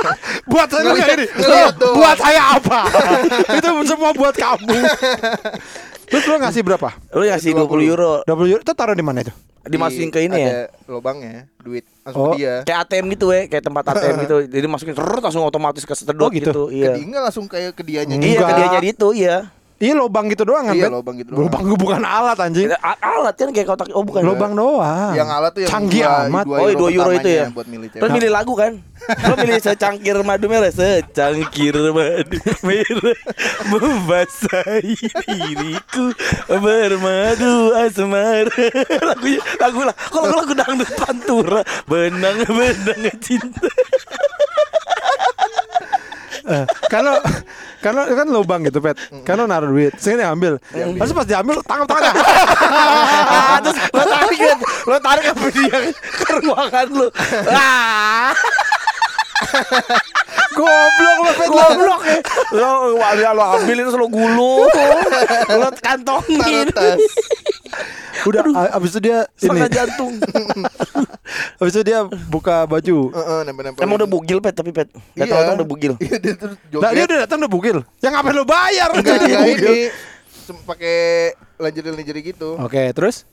buat saya Ngeliat- gini. ngeliat Lo, buat saya apa? Itu semua buat kamu. Terus lo ngasih berapa? Lu ngasih 20 euro 20 euro itu taruh di mana itu? Dimasukin ke ini ya ada lubangnya, duit langsung Oh. ke dia. Kayak ATM gitu ya Kayak tempat ATM gitu Jadi masukin serut langsung otomatis ke sedot Oh, gitu? gitu. Ke Iya dia enggak langsung kayak ke dianya Enggak. Iya ke dia jadi itu iya Iya lubang gitu doang kan? Iya, Bet? lubang gitu doang. Lubang gue bukan alat anjing. A- Alat kan kayak kotak Oh bukan Lubang doang. Yang alat tuh yang canggih dua- amat. dua Oh, iya, dua euro itu ya? buat milih Terus milih lagu kan Lo milih secangkir madu merah Secangkir madu merah Membasahi diriku Bermadu asmara Lagunya Lagu lah Kok lagu lagu dangdut pantura Benang-benang cinta Eh, Kalau kalau kan lubang gitu pet. Kan lo naruh duit, sini ambil. Terus pas diambil tangkap tangannya. Ah, Terus lo tarik Lo tarik apa dia Ke ruangan lo Ah Goblok lo pet. Goblok ya Lo lo, lo ambil itu lo gulung Lo kantongin Taruh tas. Udah a- abis itu dia ini. Setengah jantung Abis itu dia buka baju. Heeh, nempel-nempel. Emang udah bugil pet tapi pet Gak Iya. tau udah bugil Iya, dia terus Nah, dia udah datang udah bugil. Yang ngapain lo bayar? Enggak, enggak ini Sem- pakai lingerie-lingerie gitu. Oke, terus?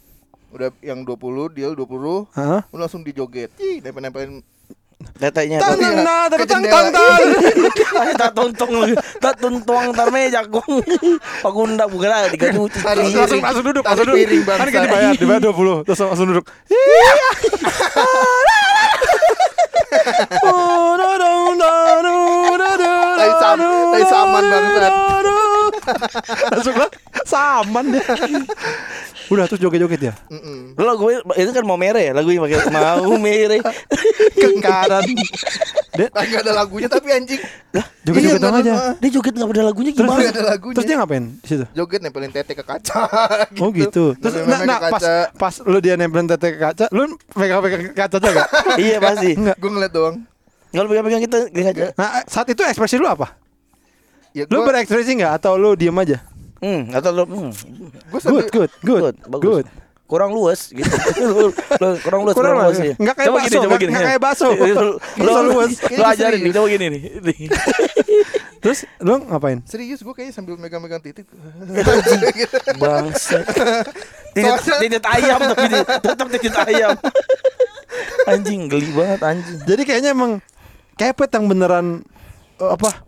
Udah yang 20, deal 20. Hah? Lu langsung dijoget. Ih, nempel-nempelin Tetenya Tang Iya, tang tang ke tang jendela. tang tang. Tak tuntung lagi Tak tuntuang tar meja kong Pagunda bukan cuci Taruh- Langsung langsung duduk, langsung duduk. Kan kita dibayar, dibayar 20. Terus langsung duduk. Tai saman bangsat. Langsung lah saman dia. Udah terus joget-joget ya. Mm-mm. Lo lagu itu kan mau mere ya Lagu yang pakai Mau mere Kengkaran. Dia Kagak ada lagunya tapi anjing. joget-joget Iya, dong nggak aja. Dia joget nggak ada lagunya Terus gimana? Nggak ada lagunya. Terus dia ngapain di situ? joget nempelin tete ke kaca. Oh gitu. Terus nah, nah, ke pas pas lu dia nempelin tete ke kaca, lu pegang-pegang kaca juga gak? iya pasti. Enggak. Gue ngeliat doang. Kalau pegang-pegang kita lihat aja. Nah, saat itu ekspresi lu apa? Ya Lu berekspresi nggak atau lu diem aja? Hmm, atau lu hmm, gue sambil Good, good, good, good, bagus. good. Kurang luas gitu. kurang luas, Kurang luas luas. ya. Nggak kayak Coba bakso, gini, coba nggak- gini. nggak kayak bakso. Lu, luas. lu ajarin nih, coba gini nih. Terus lu ngapain? serius gue kayaknya sambil megang-megang titik. Bangsa. Titit, Soalnya- titit ayam tapi tetap titit ayam. Anjing geli banget anjing. Jadi kayaknya emang kepet yang beneran eh, apa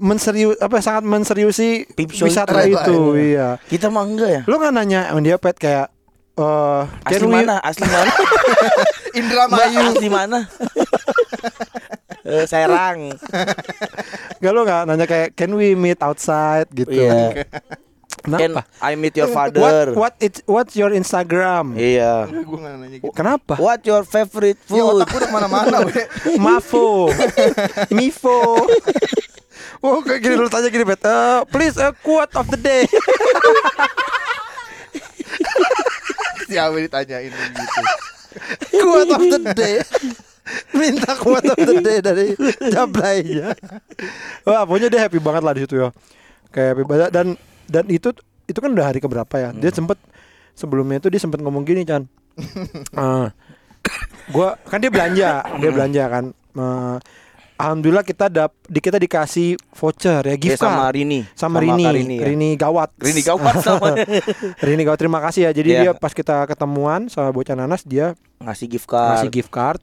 menserius apa sangat menseriusi wisata itu. itu, iya. Kita mah enggak ya? Lu nggak nanya sama dia pet kayak eh Asli can we- mana? Asli mana? Indra Mayu. asli mana? Eh, Serang. Gak lu nggak nanya kayak can we meet outside gitu. Iya. Can Kenapa? I meet your What father? what it what's your Instagram? Iya. Gue nggak nanya gitu. Kenapa? What your favorite Ya food? otak gue udah ke mana-mana we. Mafo, Mifo. Oh kayak gini lu tanya gini bet. Eh, please a quote of the day. Siapa ditanyain gitu. quote of the day. Minta quote of the day dari Jablainya. Wah, pokoknya dia happy banget lah di situ ya. Kayak happy banget dan dan itu itu kan udah hari keberapa ya. Dia sempet sebelumnya itu dia sempet ngomong gini, Chan. Ah, gua kan dia belanja, dia belanja kan. Eh, Alhamdulillah kita dap di kita dikasih voucher ya Ya, gift sama card. Rini. sama, Kak Rini, Rini, ya. Rini gawat. Rini gawat sama Rini gawat terima kasih ya. Jadi Iya. dia pas kita ketemuan sama bocah nanas dia ngasih gift card. ngasih gift card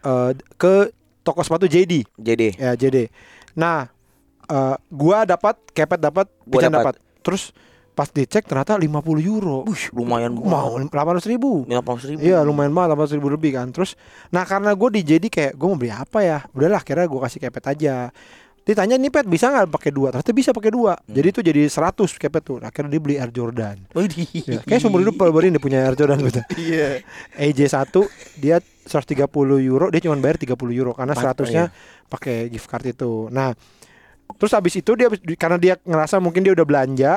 eh, ke toko sepatu JD JD. ya JD. Nah, eh, gua dapat kepet dapat, Gua dapat. dapat. Terus pas dicek ternyata 50 euro. Wih, lumayan Mau 800 ribu. Lima puluh ribu. Iya lumayan banget 800 ribu lebih kan. Terus Nah karena gue di JD kayak Gue mau beli apa ya? Udahlah akhirnya gue kasih kepet aja. Ditanya nih pet bisa nggak pakai dua? Ternyata bisa pakai dua. Jadi itu jadi 100 kepet tuh. Akhirnya dia beli Air Jordan. Ya, Kayak seumur hidup baru ini punya Air Jordan gitu. Iya. AJ1 dia 130 euro dia cuma bayar 30 euro karena Empat, 100 nya pakai gift card itu. Nah terus habis itu dia karena dia ngerasa mungkin dia udah belanja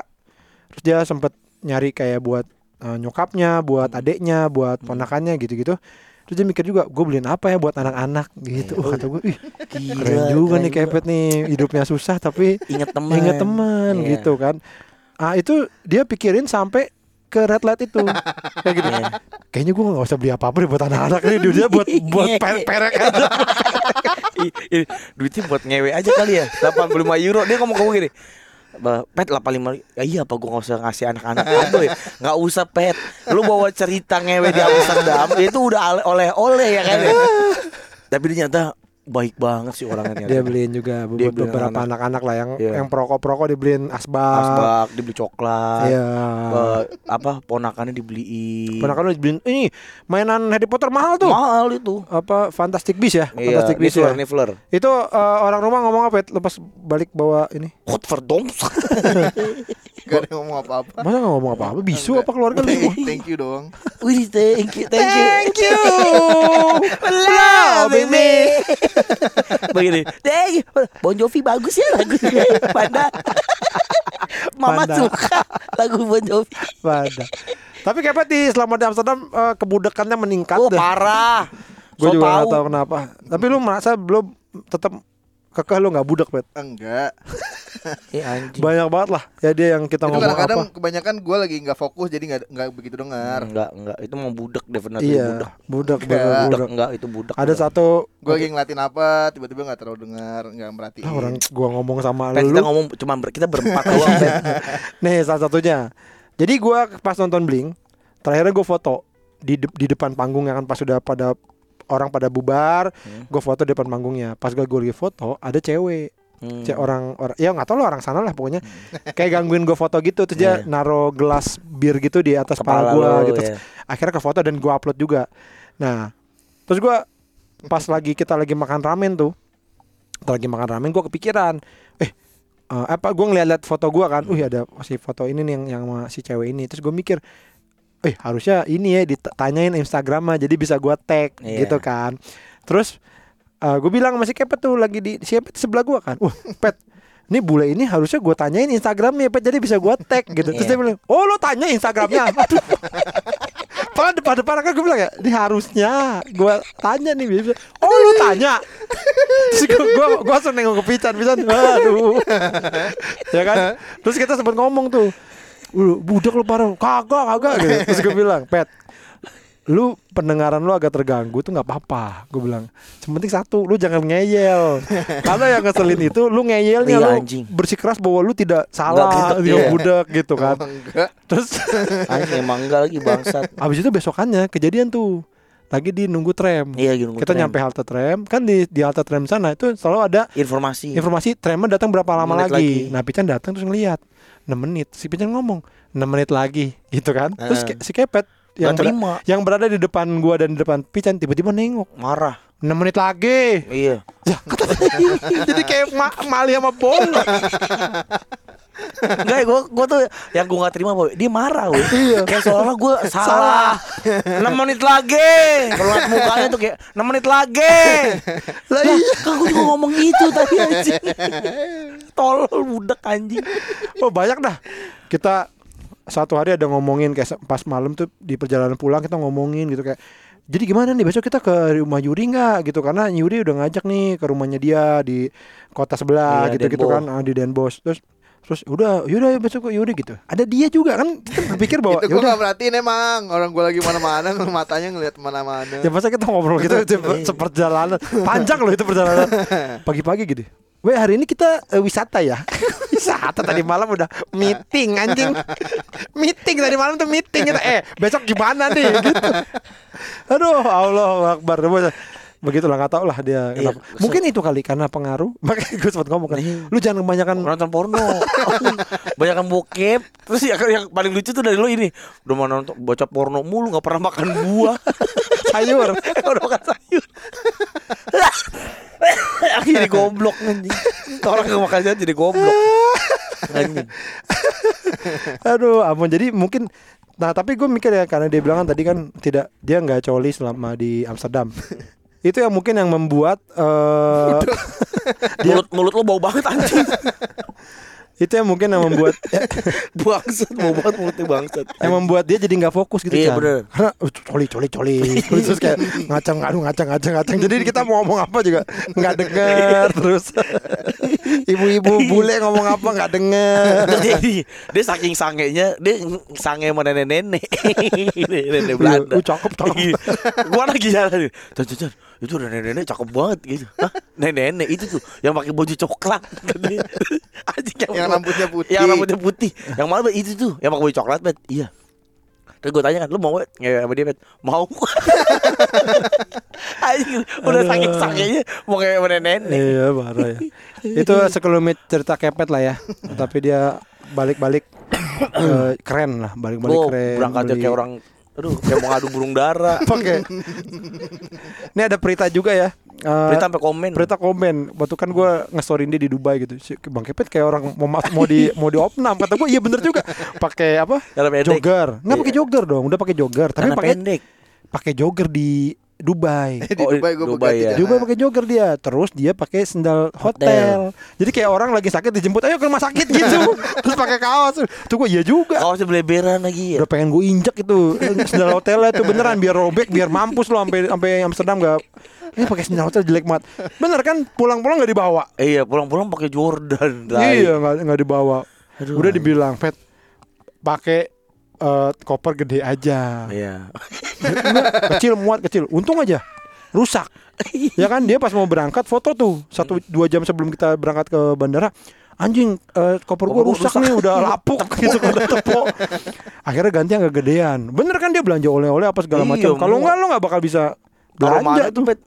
terus dia sempet nyari kayak buat eh, nyokapnya buat adeknya buat ponakannya gitu-gitu. Terus dia mikir juga gue beliin apa ya buat anak-anak? Gitu. Wah, kata gue ih Gila, keren juga nih keren kepet nih hidupnya susah tapi Ingat teman. inget teman Iya. gitu kan. Ah itu dia pikirin sampai ke red light itu. Kayak gitu. Iya. kayaknya gue nggak usah beli apa apa deh buat anak-anak nih dia buat buat per- perek aja. Duitnya buat ngewe aja kali ya 85 euro. Dia ngomong ngomong gini pet 85 ya iya apa gua nggak usah ngasih anak-anak ya nggak usah pet. Lu bawa cerita ngewe di Amsterdam itu udah oleh-oleh ya kan ya? Tapi ternyata baik banget sih orangnya dia beliin juga buat Dia beliin beberapa anak-anak. lah yang Iya. yang perokok-perokok dibeliin asbak, asbak dibeli coklat. Iya. Eh, apa ponakannya dibeliin. Ponakan lu dibeliin. Ini mainan Harry Potter mahal tuh. Mahal itu. Apa Fantastic Beasts ya? Iya Fantastic Beasts ya? Niffler. itu eh, orang rumah ngomong apa? Ya lepas balik bawa ini. Hot for doms Gak ada ngomong apa-apa. masa nggak ngomong apa-apa bisu apa keluarga lu semua Thank you doang. Wih, thank you, thank you. Thank you. Loving me. Begini, thank you. Bon Jovi bagus ya lagunya. Panda. Mama Panda. suka lagu Bon Jovi. Pada. Tapi kayak di selama di Amsterdam eh, kebudakannya meningkat Oh, deh. parah. Gue So juga tahu. gak tahu kenapa. Tapi lu merasa belum tetap kekeh lu nggak budak bet. Enggak. Eh, anjing. Banyak banget lah ya dia yang kita Itu ngomong kadang-kadang apa. kebanyakan gue lagi nggak fokus jadi nggak nggak begitu dengar. Enggak, enggak. Itu mau budak definitely Iya, budak. budak, Enggak. budak, Budak budak. enggak itu budak. Ada satu Gue lagi ngeliatin apa, tiba-tiba nggak terlalu dengar, nggak merhatiin. ah, orang gua ngomong sama Pet, lu. kita ngomong cuma ber, kita berempat doang, Pet. Nih salah satunya. Jadi gua pas nonton Blink, terakhirnya gue foto di de- di depan panggung ya kan pas sudah pada orang pada bubar, Hmm. gue foto depan panggungnya. Pas gue lagi foto, ada cewek, Hmm. cewek orang orang ya nggak tahu lah orang sana lah pokoknya. Kayak gangguin gue foto gitu terus dia Iya. naro gelas bir gitu di atas kepala, gue lo, gitu. ya. Akhirnya ke foto dan gue upload juga. Nah, terus gua pas lagi kita lagi makan ramen tuh, kita lagi makan ramen gue kepikiran, eh eh, apa gue ngeliat foto gua kan, wih ada si foto ini nih yang yang sama si cewek ini, terus gue mikir, eh harusnya ini ya ditanyain Instagram jadi bisa gua tag Iya. gitu kan, terus gue bilang masih kepet tuh lagi di siapa di sebelah gue kan. Wah, pet. Ini bule ini harusnya gue tanyain Instagramnya pet jadi bisa gue tag gitu. Terus dia bilang, oh lo tanya Instagramnya. Aduh. Padahal depan-depan kan gue bilang ya, ini harusnya gue tanya nih. Bisa. Oh lo tanya. Terus gue gue gue langsung nengok ke Pican, Pican. Aduh. ya kan. Terus kita sempat ngomong tuh. Lu budak lu parah. Kagak, kagak gitu. Terus gue bilang, "Pet, lu pendengaran lu agak terganggu tuh nggak apa-apa gue bilang yang penting satu lu jangan ngeyel karena yang ngeselin itu lu ngeyelnya Iya, lu anjing. bersikeras bahwa lu tidak salah dia iya. budak gitu kan Emang enggak. terus Anjing emang enggak lagi bangsat. abis itu besokannya kejadian tuh lagi di nunggu tram Iya gitu. kita nyampe halte tram kan di di halte tram sana itu selalu ada informasi. informasi tramnya datang berapa lama Menit lagi. lagi. Nah Pican datang terus ngeliat 6 menit. Si Pican ngomong 6 menit lagi gitu kan. Terus Heeh. ke- si Kepet yang, Nggak ber- terima. yang berada di depan gua dan di depan Pican tiba-tiba nengok Marah. 6 menit lagi. Iya. Ya, kata jadi kayak ma Mali sama Bong. Enggak, gue gue tuh yang gue gak terima boy, dia marah boy. Kayak seolah gue salah. 6 menit lagi. Kalau liat mukanya tuh kayak 6 menit lagi. Lah iya, kan gue juga ngomong gitu tadi anjing. Tolol budak anjing. Oh banyak dah. Kita satu hari ada ngomongin kayak pas malam tuh di perjalanan pulang kita ngomongin gitu kayak jadi gimana nih besok kita ke rumah Yuri nggak gitu karena Yuri udah ngajak nih ke rumahnya dia di kota sebelah Iya, gitu gitu Den kan ah, di Den Bosch terus terus udah yaudah besok Yuri gitu. Ada dia juga kan? Kita berpikir bahwa Itu gue yaudah. gak perhatiin emang. Orang gue lagi mana-mana Matanya ngeliat mana-mana. Ya masa kita ngobrol gitu se- seperjalanan. Panjang loh itu perjalanan. Pagi-pagi gitu. Weh hari ini kita eh, wisata ya? Wisata tadi malam udah meeting anjing. Meeting tadi malam tuh meeting. Kita Eh besok gimana nih? Gitu. Aduh Allah Akbar Begitulah nggak tau lah dia Iya, kenapa. Mungkin itu kali karena pengaruh Makanya gue sempat ngomong kan Iya. Lu jangan kebanyakan Nonton porno. Banyak yang bokep. Terus yang, yang paling lucu tuh dari lo ini. Udah mau nonton baca porno mulu gak pernah makan buah. sayur Udah makan sayur. jadi goblok anjing. Orang yang makan sayur jadi goblok. Aduh, ampun. Jadi mungkin Nah, tapi gue mikir ya karena dia bilang kan tadi kan tidak dia nggak coli selama di Amsterdam. Itu yang mungkin yang membuat eh Mulut mulut lo bau banget anjing. itu yang mungkin yang membuat bangsat bau banget mulutnya bangsat. yang membuat dia jadi nggak fokus gitu Iya, Chan. bener. Karena uh, coli coli coli terus kayak ngacang aduh ngacang ngacang ngacang. Jadi kita mau ngomong apa juga nggak denger terus ibu-ibu bule ngomong apa nggak denger. Jadi dia saking sangenya dia sange sama nenek-nenek. nenek Belanda. Uh, cakep, cakep. Iya. Gua lagi jalan nih. Itu udah nenek-nenek cakep banget gitu. Hah? Nenek-nenek itu tuh yang pakai baju coklat. Anjing Yang rambutnya putih. Yang rambutnya putih. Yang mana Bet? itu tuh yang pakai baju coklat, Bet. Iya. Terus gue tanya kan, lu mau? Ngewe sama dia, Bet? Mau. Anjing, udah Aduh. saking sangenya mau ngewe sama nenek-nenek. Iya parah ya. Itu sekelumit cerita kepet lah ya. Tapi dia balik-balik eh, keren lah, balik-balik Gue keren. berangkatnya beli- kayak orang Aduh kayak mau ngadu burung dara Oke. Ini ada Prita juga ya. Eh, Berita sampai komen Prita komen, waktu kan gue ngestorin dia di Dubai gitu. Bang Kepet kayak orang mau mau di mau di opnam kata gue iya bener juga. Pakai apa? Jogger. Nggak pakai jogger dong, udah pakai jogger. Tapi pakai pendek pakai jogger di Dubai. Di Oh, Dubai gue Dubai ya. Dubai pakai jogger dia, terus dia pakai sendal hotel. Jadi kayak orang lagi sakit dijemput, ayo ke rumah sakit gitu. terus pakai kaos. Tuh gue iya juga. Kaosnya beleberan lagi ya Udah pengen gue injek itu sendal hotelnya tuh beneran biar robek, biar mampus lo sampai sampai Amsterdam gak ini pakai sendal hotel jelek banget. Bener kan pulang-pulang gak dibawa. Eh, Iya pulang-pulang pakai Jordan. Iya nggak nggak dibawa. Aduh, Udah dibilang pet pakai eh, koper gede aja. Iya kecil muat kecil. Untung aja rusak. ya kan dia pas mau berangkat foto tuh satu dua jam sebelum kita berangkat ke bandara anjing eh, koper gua rusak, rusak. nih udah lapuk gitu udah tepok akhirnya ganti yang kegedean bener kan dia belanja oleh-oleh apa segala Iya, macam kalau muat. enggak lo nggak bakal bisa belanja tuh Pet?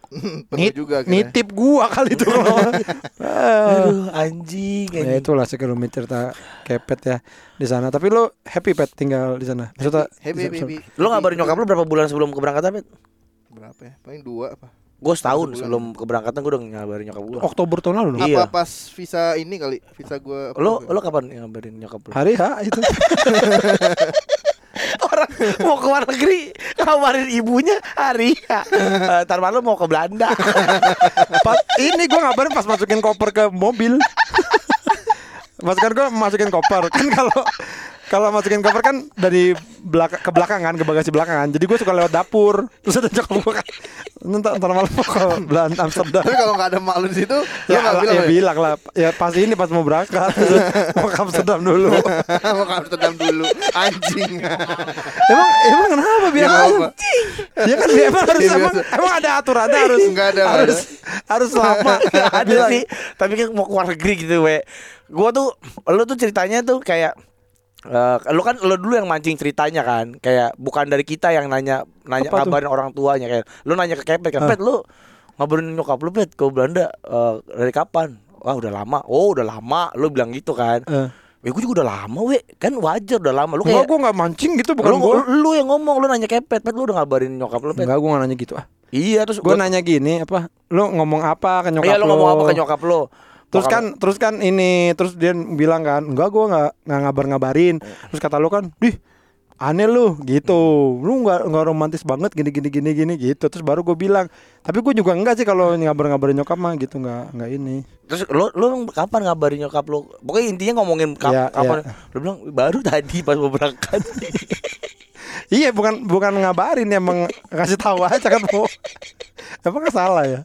Nit- juga nitip gua kali itu. Aduh anjing, Ya anjing. itulah sekelumit cerita kepet ya di sana. Tapi lo happy pet tinggal di sana. Maksudnya Happy, happy, happy. Lu ngabarin nyokap lu berapa bulan sebelum keberangkatan Bet? Berapa ya? Paling dua apa? Gue setahun Sebulan. sebelum keberangkatan gue udah ngabarin nyokap gue Oktober tahun lalu. Iya. Apa pas visa ini kali? Visa gue Lo lo kapan ngabarin nyokap lu? Hari H itu. Orang mau ke luar negeri ngabarin ibunya hari ya. Eh, Ntar mau ke Belanda. pas ini gue ngabarin pas masukin koper ke mobil pas kan gue masukin koper kan kalau kalau masukin koper kan dari belakang ke belakang kan ke bagasi belakang kan jadi gue suka lewat dapur. Terus ada nyokap gue kan ntar, ntar malam ke Belanda Amsterdam. Tapi kalau nggak ada mak lu di situ, ya, nggak lah, bilang ya ya? bilang lah ya pas ini pas mau berangkat. Mau ke Amsterdam dulu. Mau ke Amsterdam dulu, anjing. emang emang kenapa? Biar Ya, apa. ya kan emang harus Iya, emang, emang ada aturannya harus Nggak ada, harus harus lama. Ada Bilang, sih Tapi kan mau ke luar negeri gitu we. Gue tuh Lu tuh ceritanya tuh kayak eh lu kan lu dulu yang mancing ceritanya kan? Kayak bukan dari kita yang nanya nanya Apa tuh? ngabarin orang tuanya kayak lu nanya ke Kepet kan Ah. Pet lu ngabarin nyokap lu Pet ke Belanda eh, dari kapan? Wah udah lama. Oh udah lama. Lu bilang gitu kan. Eh. ya gue juga udah lama we. Kan wajar udah lama. Lu Enggak, kayak gue gak mancing gitu bukan lu, gue lu yang ngomong lu nanya Kepet Pet lu udah ngabarin nyokap lu Pet? Enggak, gue gak nanya gitu ah. Iya terus Gue nanya gini apa Lu ngomong apa ke nyokap iya lu ngomong apa ke nyokap lu Terus kan terus kan ini Terus dia bilang kan Enggak gue gak, nggak ngabar-ngabarin. Terus kata lu kan Dih aneh lu gitu. Lu gak, nggak romantis banget gini gini gini gini gitu. Terus baru gue bilang Tapi gue juga enggak sih kalau ngabar-ngabarin nyokap mah gitu. Enggak, enggak ini. Terus lu lu kapan ngabarin nyokap lu? Pokoknya intinya ngomongin kap- Iya, kapan. Lu bilang baru tadi pas mau berangkat. Iya bukan bukan ngabarin emang kasih tahu aja kan mau Emang nggak salah ya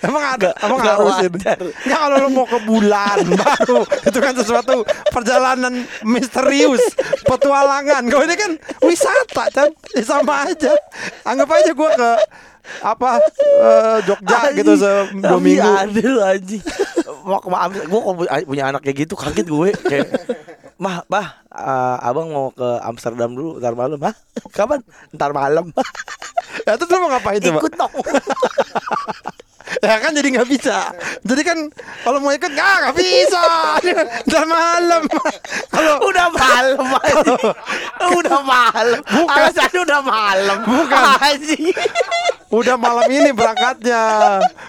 Emang ada Emang nggak harus ini. Nggak kalau lu mau ke bulan baru Itu kan sesuatu perjalanan misterius Petualangan Kalau ini kan wisata kan ya, Sama aja Anggap aja gua ke apa eh, Jogja gitu se dua minggu lu anjing. Mau ke Am- gua kalau pu- punya anak kayak gitu kaget gue kayak Mah, bah, eh, abang mau ke Amsterdam dulu ntar malam. Hah? Kapan? Ntar malam. Ya terus lu mau ngapain coba Ikut dong. Ya kan jadi nggak bisa. Jadi kan kalau mau ikut nggak nggak bisa. Udah malam. Kalau udah malam. Udah malam. Bukan. Alasannya udah malam. Bukan. Udah malam ini berangkatnya.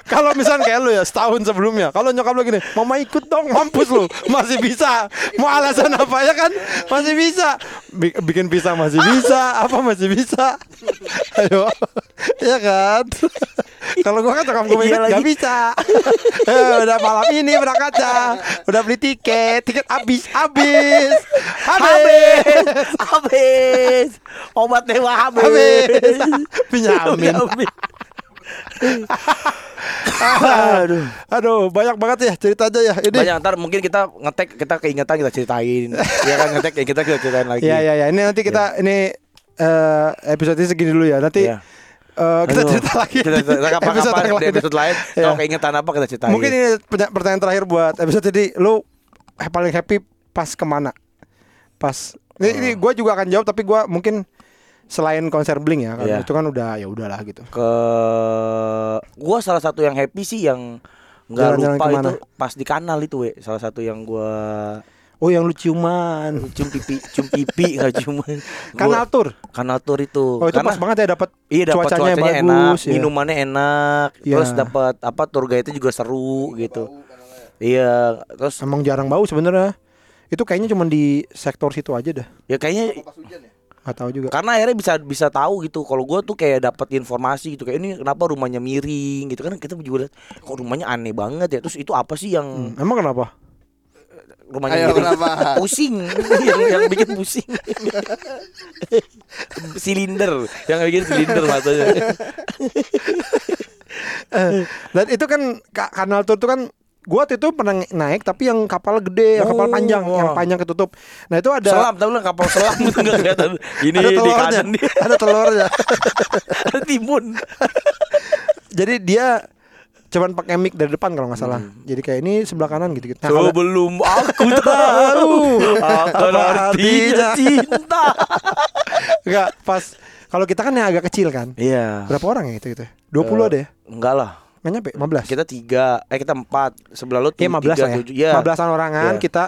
Kalau misalnya kayak lu ya setahun sebelumnya. Kalau nyokap lu gini, mama ikut dong, mampus lu. Masih bisa. Mau alasan apa ya kan? Masih bisa. Bi- bikin pisah masih bisa. Apa masih bisa? Ayo. Iya kan? Kalau gua kan nyokap gue Ikut lagi. nggak bisa. Eh, udah malam ini berangkatnya. Udah beli tiket, tiket habis, habis. Habis. Habis. Obat dewa habis. Habis. Pinjamin. Aduh. Aduh, banyak banget ya cerita aja ya. Ini. Banyak ntar mungkin kita ngetek kita keingetan kita ceritain. ya kan ngetek ya kita kita ceritain lagi. Iya iya iya. Ini nanti kita ini eh episode ini segini dulu ya. Nanti Iya. Eh, kita Aduh, cerita lagi Kita cerita kapan episode kapan lain. episode lain. Kalau keingetan apa kita ceritain. Mungkin ini pertanyaan terakhir buat episode ini. Lu eh, paling happy pas ke mana? Pas ini, ini Oh. gue juga akan jawab tapi gue mungkin selain konser Blink ya kan Iya. itu kan udah ya udahlah gitu. ke gua salah satu yang happy sih yang nggak lupa ke mana? itu pas di kanal itu we salah satu yang gua Oh yang lu ciuman. cium pipi cium pipi nggak ciuman kanal tour itu Oh itu pas banget ya dapat Iya dapat cuacanya cuacanya, bagus, enak, ya. minumannya enak, Iya. terus dapat apa tour guide itu juga seru gitu. Iya, terus emang jarang bau sebenarnya. Itu kayaknya cuma di sektor situ aja dah. ya kayaknya Pas hujan ya? Gak tahu juga. karena akhirnya bisa bisa tahu gitu. Kalau gua tuh kayak dapat informasi gitu kayak ini kenapa rumahnya miring gitu kan kita juga lihat kok rumahnya aneh banget ya. Terus itu apa sih yang Hmm, Emang kenapa? Rumahnya Ayo, kenapa? Pusing yang, yang bikin pusing. silinder yang bikin silinder matanya. Dan itu kan ka- kanal tour itu kan gua waktu itu pernah naik tapi yang kapal gede, yang kapal Oh, panjang, wah. yang panjang ketutup. Nah, itu ada Selam, tahu kapal selam itu nggak kelihatan. Ini ada di telurnya. kanan dia ada telurnya. ada timun. Jadi dia cuman pakai mic dari depan kalau nggak salah. Jadi kayak ini sebelah kanan gitu gitu. Nah, kalau- Sebelum aku tahu Apa artinya cinta. Enggak, pas kalau kita kan yang agak kecil kan. Iya. Berapa orang ya itu gitu? 20 ada ya? Enggak lah. Nggak nyampe 15. Kita tiga, eh kita empat. Sebelah lu tuh Iya 15 tiga, lah ya. tujuh. Iya. 15-an orangan Iya. kita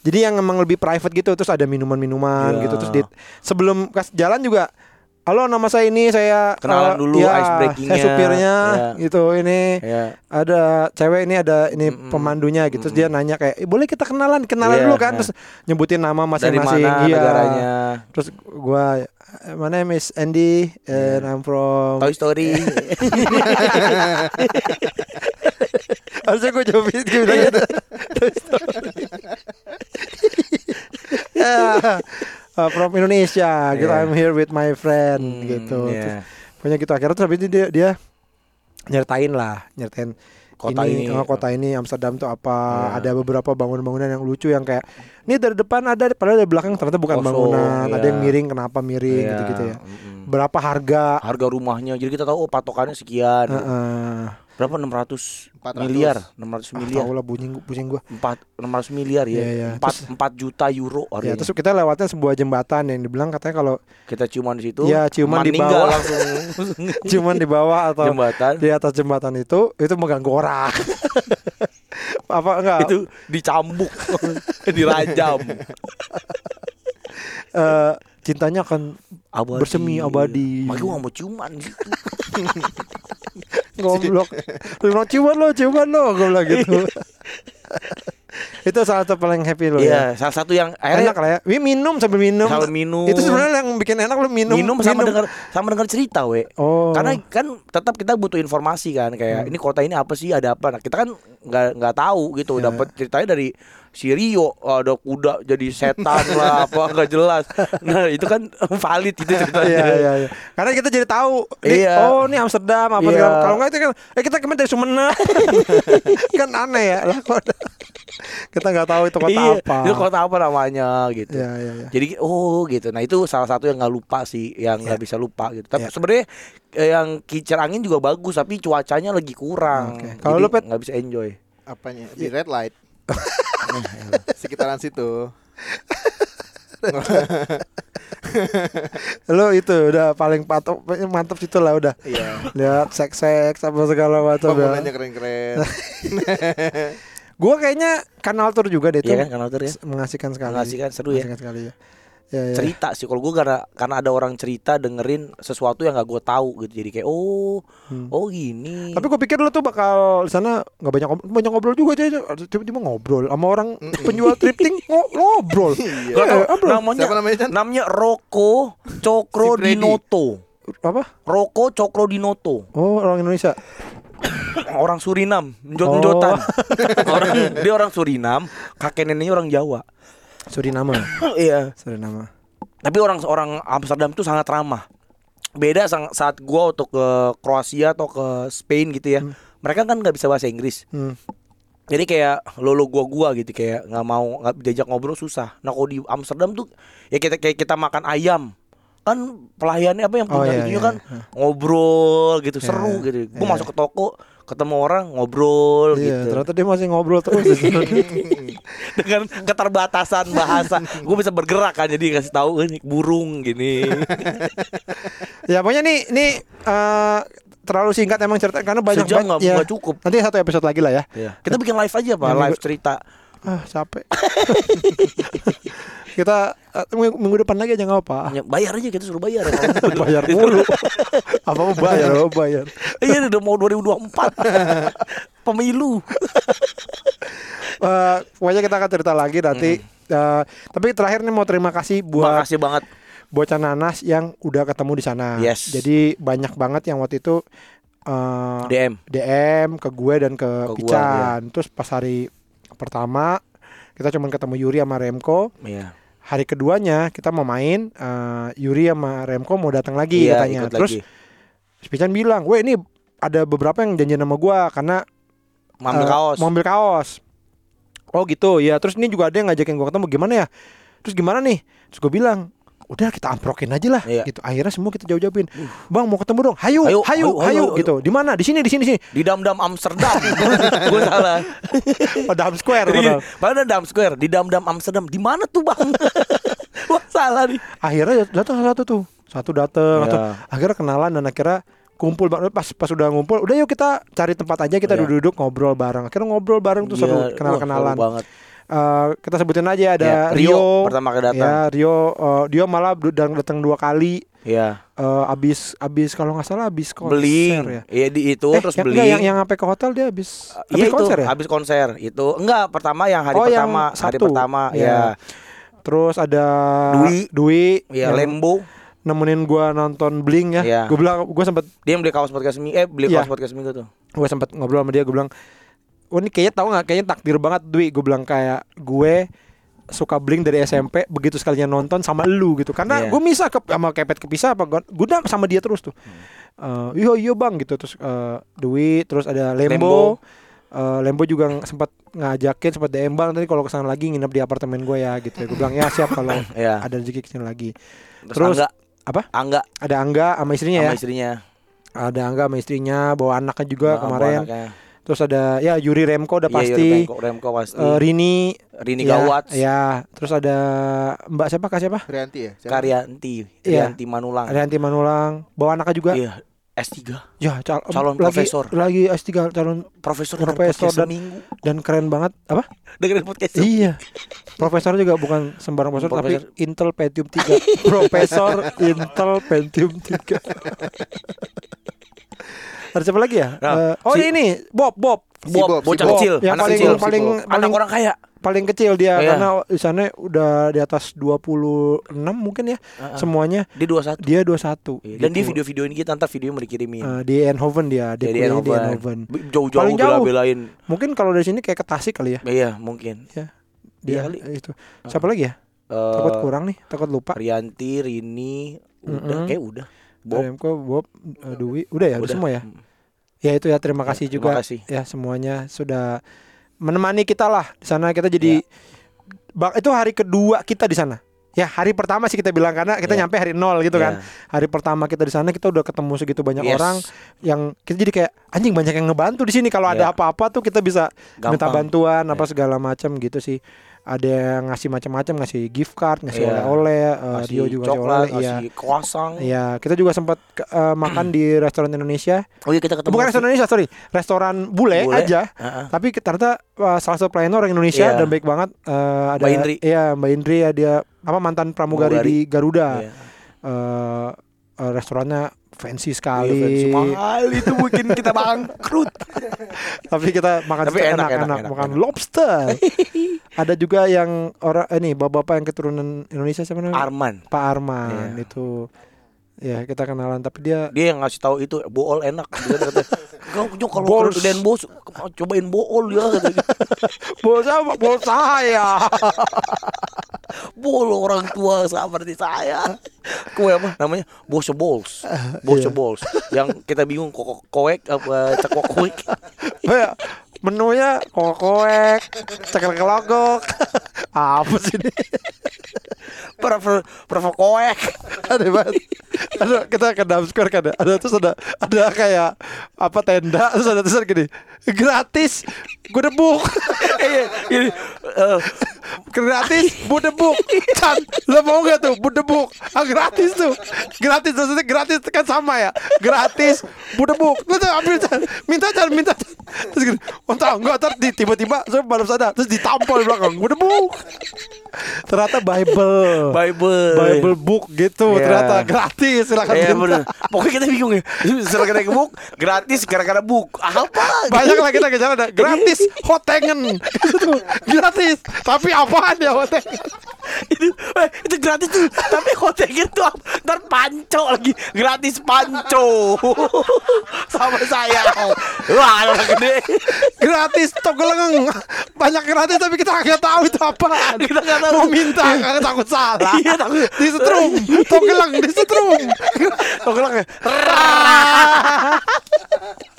jadi yang emang lebih private gitu terus ada minuman-minuman Iya. gitu terus di sebelum kas jalan juga halo nama saya ini saya Kenalan eh, dulu, ya, ice breakingnya. saya supirnya Ya. gitu ini Ya. ada cewek ini ada ini Mm-mm. pemandunya gitu terus dia nanya kayak "Eh, boleh kita kenalan kenalan Iya, dulu kan iya. terus nyebutin nama masing-masing mana iya. negaranya? terus gua my name is Andy and I'm from Toy Story. harusnya gue jawab gitu bilang gitu Toy Story. Ya, uh, from Indonesia gitu Iya. I'm here with my friend Hmm, gitu iya. Terus pokoknya gitu akhirnya terus habis itu dia dia nyertain lah nyertain Kota ini. oh, kota ini Amsterdam tuh apa Iya. ada beberapa bangunan-bangunan yang lucu yang kayak ini dari depan ada padahal dari belakang ternyata bukan Kosong, bangunan ada iya. yang miring kenapa miring Iya, gitu-gitu ya mm-mm. berapa harga Harga rumahnya. Jadi kita tahu oh patokannya sekian. Heeh. Berapa 600 400. miliar? 600 Ah, miliar. tahu lah pusing pusing gua 4 600 miliar ya. Iya, iya. 4 4 juta euro ya harganya. terus kita lewatnya sebuah jembatan yang dibilang katanya kalau kita ciuman di situ. Iya, ciuman di bawah. langsung cuman di bawah atau jembatan. di atas jembatan itu itu mengganggu orang apa enggak itu dicambuk, dirajam. eh, cintanya akan Abadi. Bersemi abadi. Makanya gua nggak mau ciuman gitu. Ngoblok lu bilang ciuman lo ciuman lo gue bilang gitu itu salah satu paling happy lo ya Iya, salah satu yang enak akhirnya lah ya Wih, minum sambil minum Kalau minum. itu sebenarnya yang bikin enak lo minum minum, sama dengar sama dengar cerita, we. oh Karena kan tetap kita butuh informasi kan kayak ini kota ini apa sih ada apa. Nah, kita kan nggak nggak tahu gitu. Iya. Dapat ceritanya dari si Rio ada kuda jadi setan lah apa nggak jelas. Nah, itu kan valid itu ceritanya. Iya iya iya. Karena kita jadi tahu. nih, Iya. Oh, ini Amsterdam apa Iya. segala. Kalau enggak itu kan eh kita kemarin dari Sumenep. kan aneh ya. Lah kok kita nggak tahu itu kota Iya, apa. Itu kota apa namanya gitu. Iya iya iya. Jadi oh gitu. Nah itu salah satu yang nggak lupa sih, yang nggak Iya. bisa lupa gitu. Tapi Iya. sebenarnya eh, yang kincir angin juga bagus, tapi cuacanya lagi kurang. Oke. Kalau lu, Pet? nggak bisa enjoy. Apanya? Di red light. Sekitaran situ. Lo itu udah paling patop mantap situ lah udah. Iya. Lihat seks-seks apa segala macam ya. Bangunannya keren-keren. Gua kayaknya kanal tour juga deh itu. Iya kan kanal tour ya? Mengasihkan sekali. Mengasihkan, seru ya. Mengasihkan sekali ya. Ya, ya. Cerita sih kalau gue karena karena ada orang cerita dengerin sesuatu yang nggak gue tahu gitu. Jadi kayak oh Hmm. oh gini. Tapi gue pikir lu tuh bakal di sana nggak banyak ngobrol, banyak ngobrol juga aja. Tiba-tiba ngobrol sama orang penjual thrifting ngo- ngobrol. Gak tau, Eh, ngobrol. namanya Siapa namanya, Chan? namanya Roko Cokro Si. Dinoto. Apa? Roko Cokro Dinoto. Oh, orang Indonesia. orang Surinam, Oh. njot-njotan. orang dia orang Surinam, kakek neneknya orang Jawa. Suriname. iya. Suriname. Tapi orang orang Amsterdam tuh sangat ramah. Beda sang- saat gua untuk ke Kroasia atau ke Spain gitu ya. Mereka kan nggak bisa bahasa Inggris. Hmm. Jadi kayak lolo gua gua gitu kayak nggak mau nggak diajak ngobrol susah. Nah kalau di Amsterdam tuh ya kita kayak kita makan ayam kan pelayannya apa yang Oh, punya iya, itunya iya. kan ngobrol gitu seru Iya, gitu. Gua iya. masuk ke toko ketemu orang ngobrol Iya, gitu. ternyata dia masih ngobrol terus. dengan keterbatasan bahasa gue bisa bergerak kan jadi kasih tahu ini burung gini ya pokoknya nih nih eh, terlalu singkat emang cerita karena banyak sejam banget ya. cukup Nanti satu episode lagi lah ya. kita bikin live aja pak live cerita Ah, capek. kita eh, minggu, depan lagi aja nggak apa. Ya, bayar aja kita suruh bayar bayar mulu. apa mau bayar? Mau bayar? iya udah mau 2024 pemilu Eh, pokoknya kita akan cerita lagi nanti. Eh, tapi terakhir nih mau terima kasih buat makasih banget bocah nanas yang udah ketemu di sana. Yes. Jadi banyak banget yang waktu itu eh, DM DM ke gue dan ke, Ke gua, Pican. Terus pas hari pertama kita cuma ketemu Yuri sama Remko. iya Hari keduanya kita mau main eh, Yuri sama Remko mau datang lagi iya katanya. ikut Terus lagi Pican bilang, "Weh, ini ada beberapa yang janjian sama gua karena mau ambil eh, kaos Mau ambil kaos. Oh gitu ya. Terus ini juga ada yang ngajakin gua ketemu gimana ya? Terus gimana nih? Terus gue bilang, udah kita amprokin aja lah Iya. gitu. Akhirnya semua kita jauh-jauhin. Bang mau ketemu dong. Hayu, Hayu, hayu, hayu, hayu, hayu, gitu. Di mana? Di sini, di sini, di sini. di Dam Dam Amsterdam gue salah Oh, Dam Square. Di- padahal. padahal ada Dam Square di Dam Dam Amsterdam di mana tuh bang wah salah nih Akhirnya datang satu tuh. Satu datang, satu. Akhirnya kenalan dan akhirnya kumpul pas pas udah ngumpul udah yuk kita cari tempat aja kita Iya. duduk-duduk ngobrol bareng akhirnya ngobrol bareng tuh Iya, seru kenal-kenalan Eh, kita sebutin aja ada Ya, Rio Rio, pertama kali datang. ya Rio eh, dia malah datang datang dua kali Iya. Eh, abis abis kalau nggak salah abis konser Beli. ya. Iya di itu Eh, terus yang, beli. enggak, yang yang sampai ke hotel dia abis abis Iya itu konser ya. habis konser itu enggak pertama yang hari Oh, yang pertama hari Sabtu. pertama ya Terus ada Dwi. Dwi ya yang Lembo nemenin gua nonton Bling ya. Iya. Gue bilang gua sempet dia yang beli kaos podcast minggu eh beli Iya. kaos podcast minggu tuh gue sempet ngobrol sama dia gue bilang oh ini kayaknya tahu nggak? Kayaknya takdir banget Dwi. Gue bilang kayak gue suka bling dari SMP begitu sekalinya nonton sama lu gitu. Karena Iya. gue misah ke sama kepet kepisah apa gue sama dia terus tuh. Hmm. Eh, iya iya bang gitu. Terus eh, Dwi terus ada Lembo. Lembo. Eh, Lembo juga sempat ngajakin sempat DM bang nanti kalau ke sana lagi nginep di apartemen gue ya gitu. Gue bilang ya siap kalau Iya. ada rezeki ke sini lagi. Terus, Terus- Angga? apa? Angga. Ada Angga sama istrinya sama ya? istrinya. Ada Angga sama istrinya bawa anaknya juga Sama kemarin. anaknya. Terus ada ya Yuri Remko udah Iya, pasti. Yuri Remko, Remko pasti. Eh, Rini. Rini ya, Gawat ya terus ada Mbak siapa kak siapa? Rianti ya Siapa? Karyanti Iya. Rianti Manulang. Ada Yanti Manulang. Bawa anaknya juga? Iya S3 ya cal- Calon lagi, profesor. lagi S3 calon profesor Profesor dan- seminggu. dan keren banget. Apa? Dengerin podcast iya. Profesor juga bukan sembarang profesor, Profesor. tapi Intel Pentium 3 profesor Intel Pentium 3 ada siapa lagi ya Nah, Eh, oh si- ini Bob Bob Si Bob, Bob, si bocah Bob. kecil, Yang anak paling- kecil, paling- Si Bob. anak paling- orang kaya. paling kecil dia Iya. karena di sana udah di atas 26 mungkin ya Heeh. semuanya Dia 21. dia 21 Iya, Dan dia gitu. video-videoin kita ntar videonya mau dikirimin. Eh, di Eindhoven dia dia Jadi kuliahnya di Eindhoven. Eindhoven Jauh-jauh Paling jauh. bela-belain. mungkin kalau dari sini kayak ke Tasik kali ya Iya, mungkin. dia Iya kali. itu siapa lagi ya Eh, takut kurang nih takut lupa Rianti, Rini, udah kayak udah. Bob Remko Bob eh, Dwi udah ya udah, udah. semua ya Mm. ya itu ya terima kasih Ya, juga terima kasih. ya semuanya sudah menemani kita lah di sana kita jadi Bang, itu hari kedua kita di sana ya hari pertama sih kita bilang karena kita Ya. nyampe hari nol gitu kan Iya. hari pertama kita di sana kita udah ketemu segitu banyak Yes. orang yang kita jadi kayak anjing banyak yang ngebantu di sini kalau ada Iya. apa-apa tuh kita bisa minta Gampang. bantuan apa Iya. segala macam gitu sih ada yang ngasih macam-macam ngasih gift card ngasih Iya. oleh-oleh eh, Ngasih Rio juga ngasih coklat, oleh iya ngasih croissant. Iya, kita juga sempat ke- eh, makan di restoran Indonesia. Oh iya kita ketemu. Bukan restoran Indonesia, sorry, restoran bule, Bule. aja. Heeh. Tapi ternyata eh, salah satu pelayan orang Indonesia Iya. dan baik banget. Eh, ada, Mbak Indri. Iya, Mbak Indri ya dia apa mantan pramugari, Pramugari. di Garuda. Iya. Eh, eh, restorannya fancy Iya, sekali. fancy mahal itu mungkin kita bangkrut. Tapi kita makan Tapi enak, enak, enak, enak, enak, makan enak. lobster. ada juga yang orang ini bapak-bapak yang keturunan Indonesia siapa namanya? Arman. Pak Arman Iya. itu. Ya, kita kenalan tapi dia Dia yang ngasih tahu itu bool enak. Dia kata, Kau kalau Bols. kalau dan bos cobain bool ya bos apa? Bos saya. Bol orang tua seperti saya. Kue apa namanya? Bosyo Balls. Bosyo Iya. Balls. Yang kita bingung kok koek apa cekok koek. Kayak menunya kokoek, cekel kelogok. Apa sih ini? Prefer prefer koek. Ada banget. Ada kita ke Dam Square kan ada. Ada terus ada ada kayak apa tenda terus ada tulisan gini. Gratis gue debuk. Iya, ini eh, gratis budebuk Chan lo mau gak tuh budebuk ah gratis tuh gratis maksudnya gratis kan sama ya gratis budebuk lo tuh ambil Chan minta Chan minta Chan terus gini oh enggak ntar tiba-tiba saya baru sadar terus ditampol di belakang budebuk ternyata Bible Bible. Bible book gitu Iya. ternyata gratis silakan Iya minta bener. Pokoknya kita bingung ya. Gara-gara book gratis gara-gara book. Apa? banyak lah kita kejar ada gratis hotengen gratis tapi apaan ya hotengen itu, eh, itu gratis tuh. Tapi hotelnya tuh apa? ntar panco lagi. Gratis panco. Sama saya. Wah, orang gede. gratis togoleng banyak gratis tapi kita nggak tahu itu apa Kita nggak tahu. mau minta karena takut salah Iya, takut. disetrum togoleng disetrum Togoleng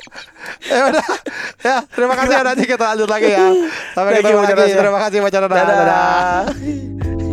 ya. udah. Ya terima kasih ya nanti kita lanjut lagi ya. Sampai ketemu lagi. Terima kasih Macarana Dadah. dadah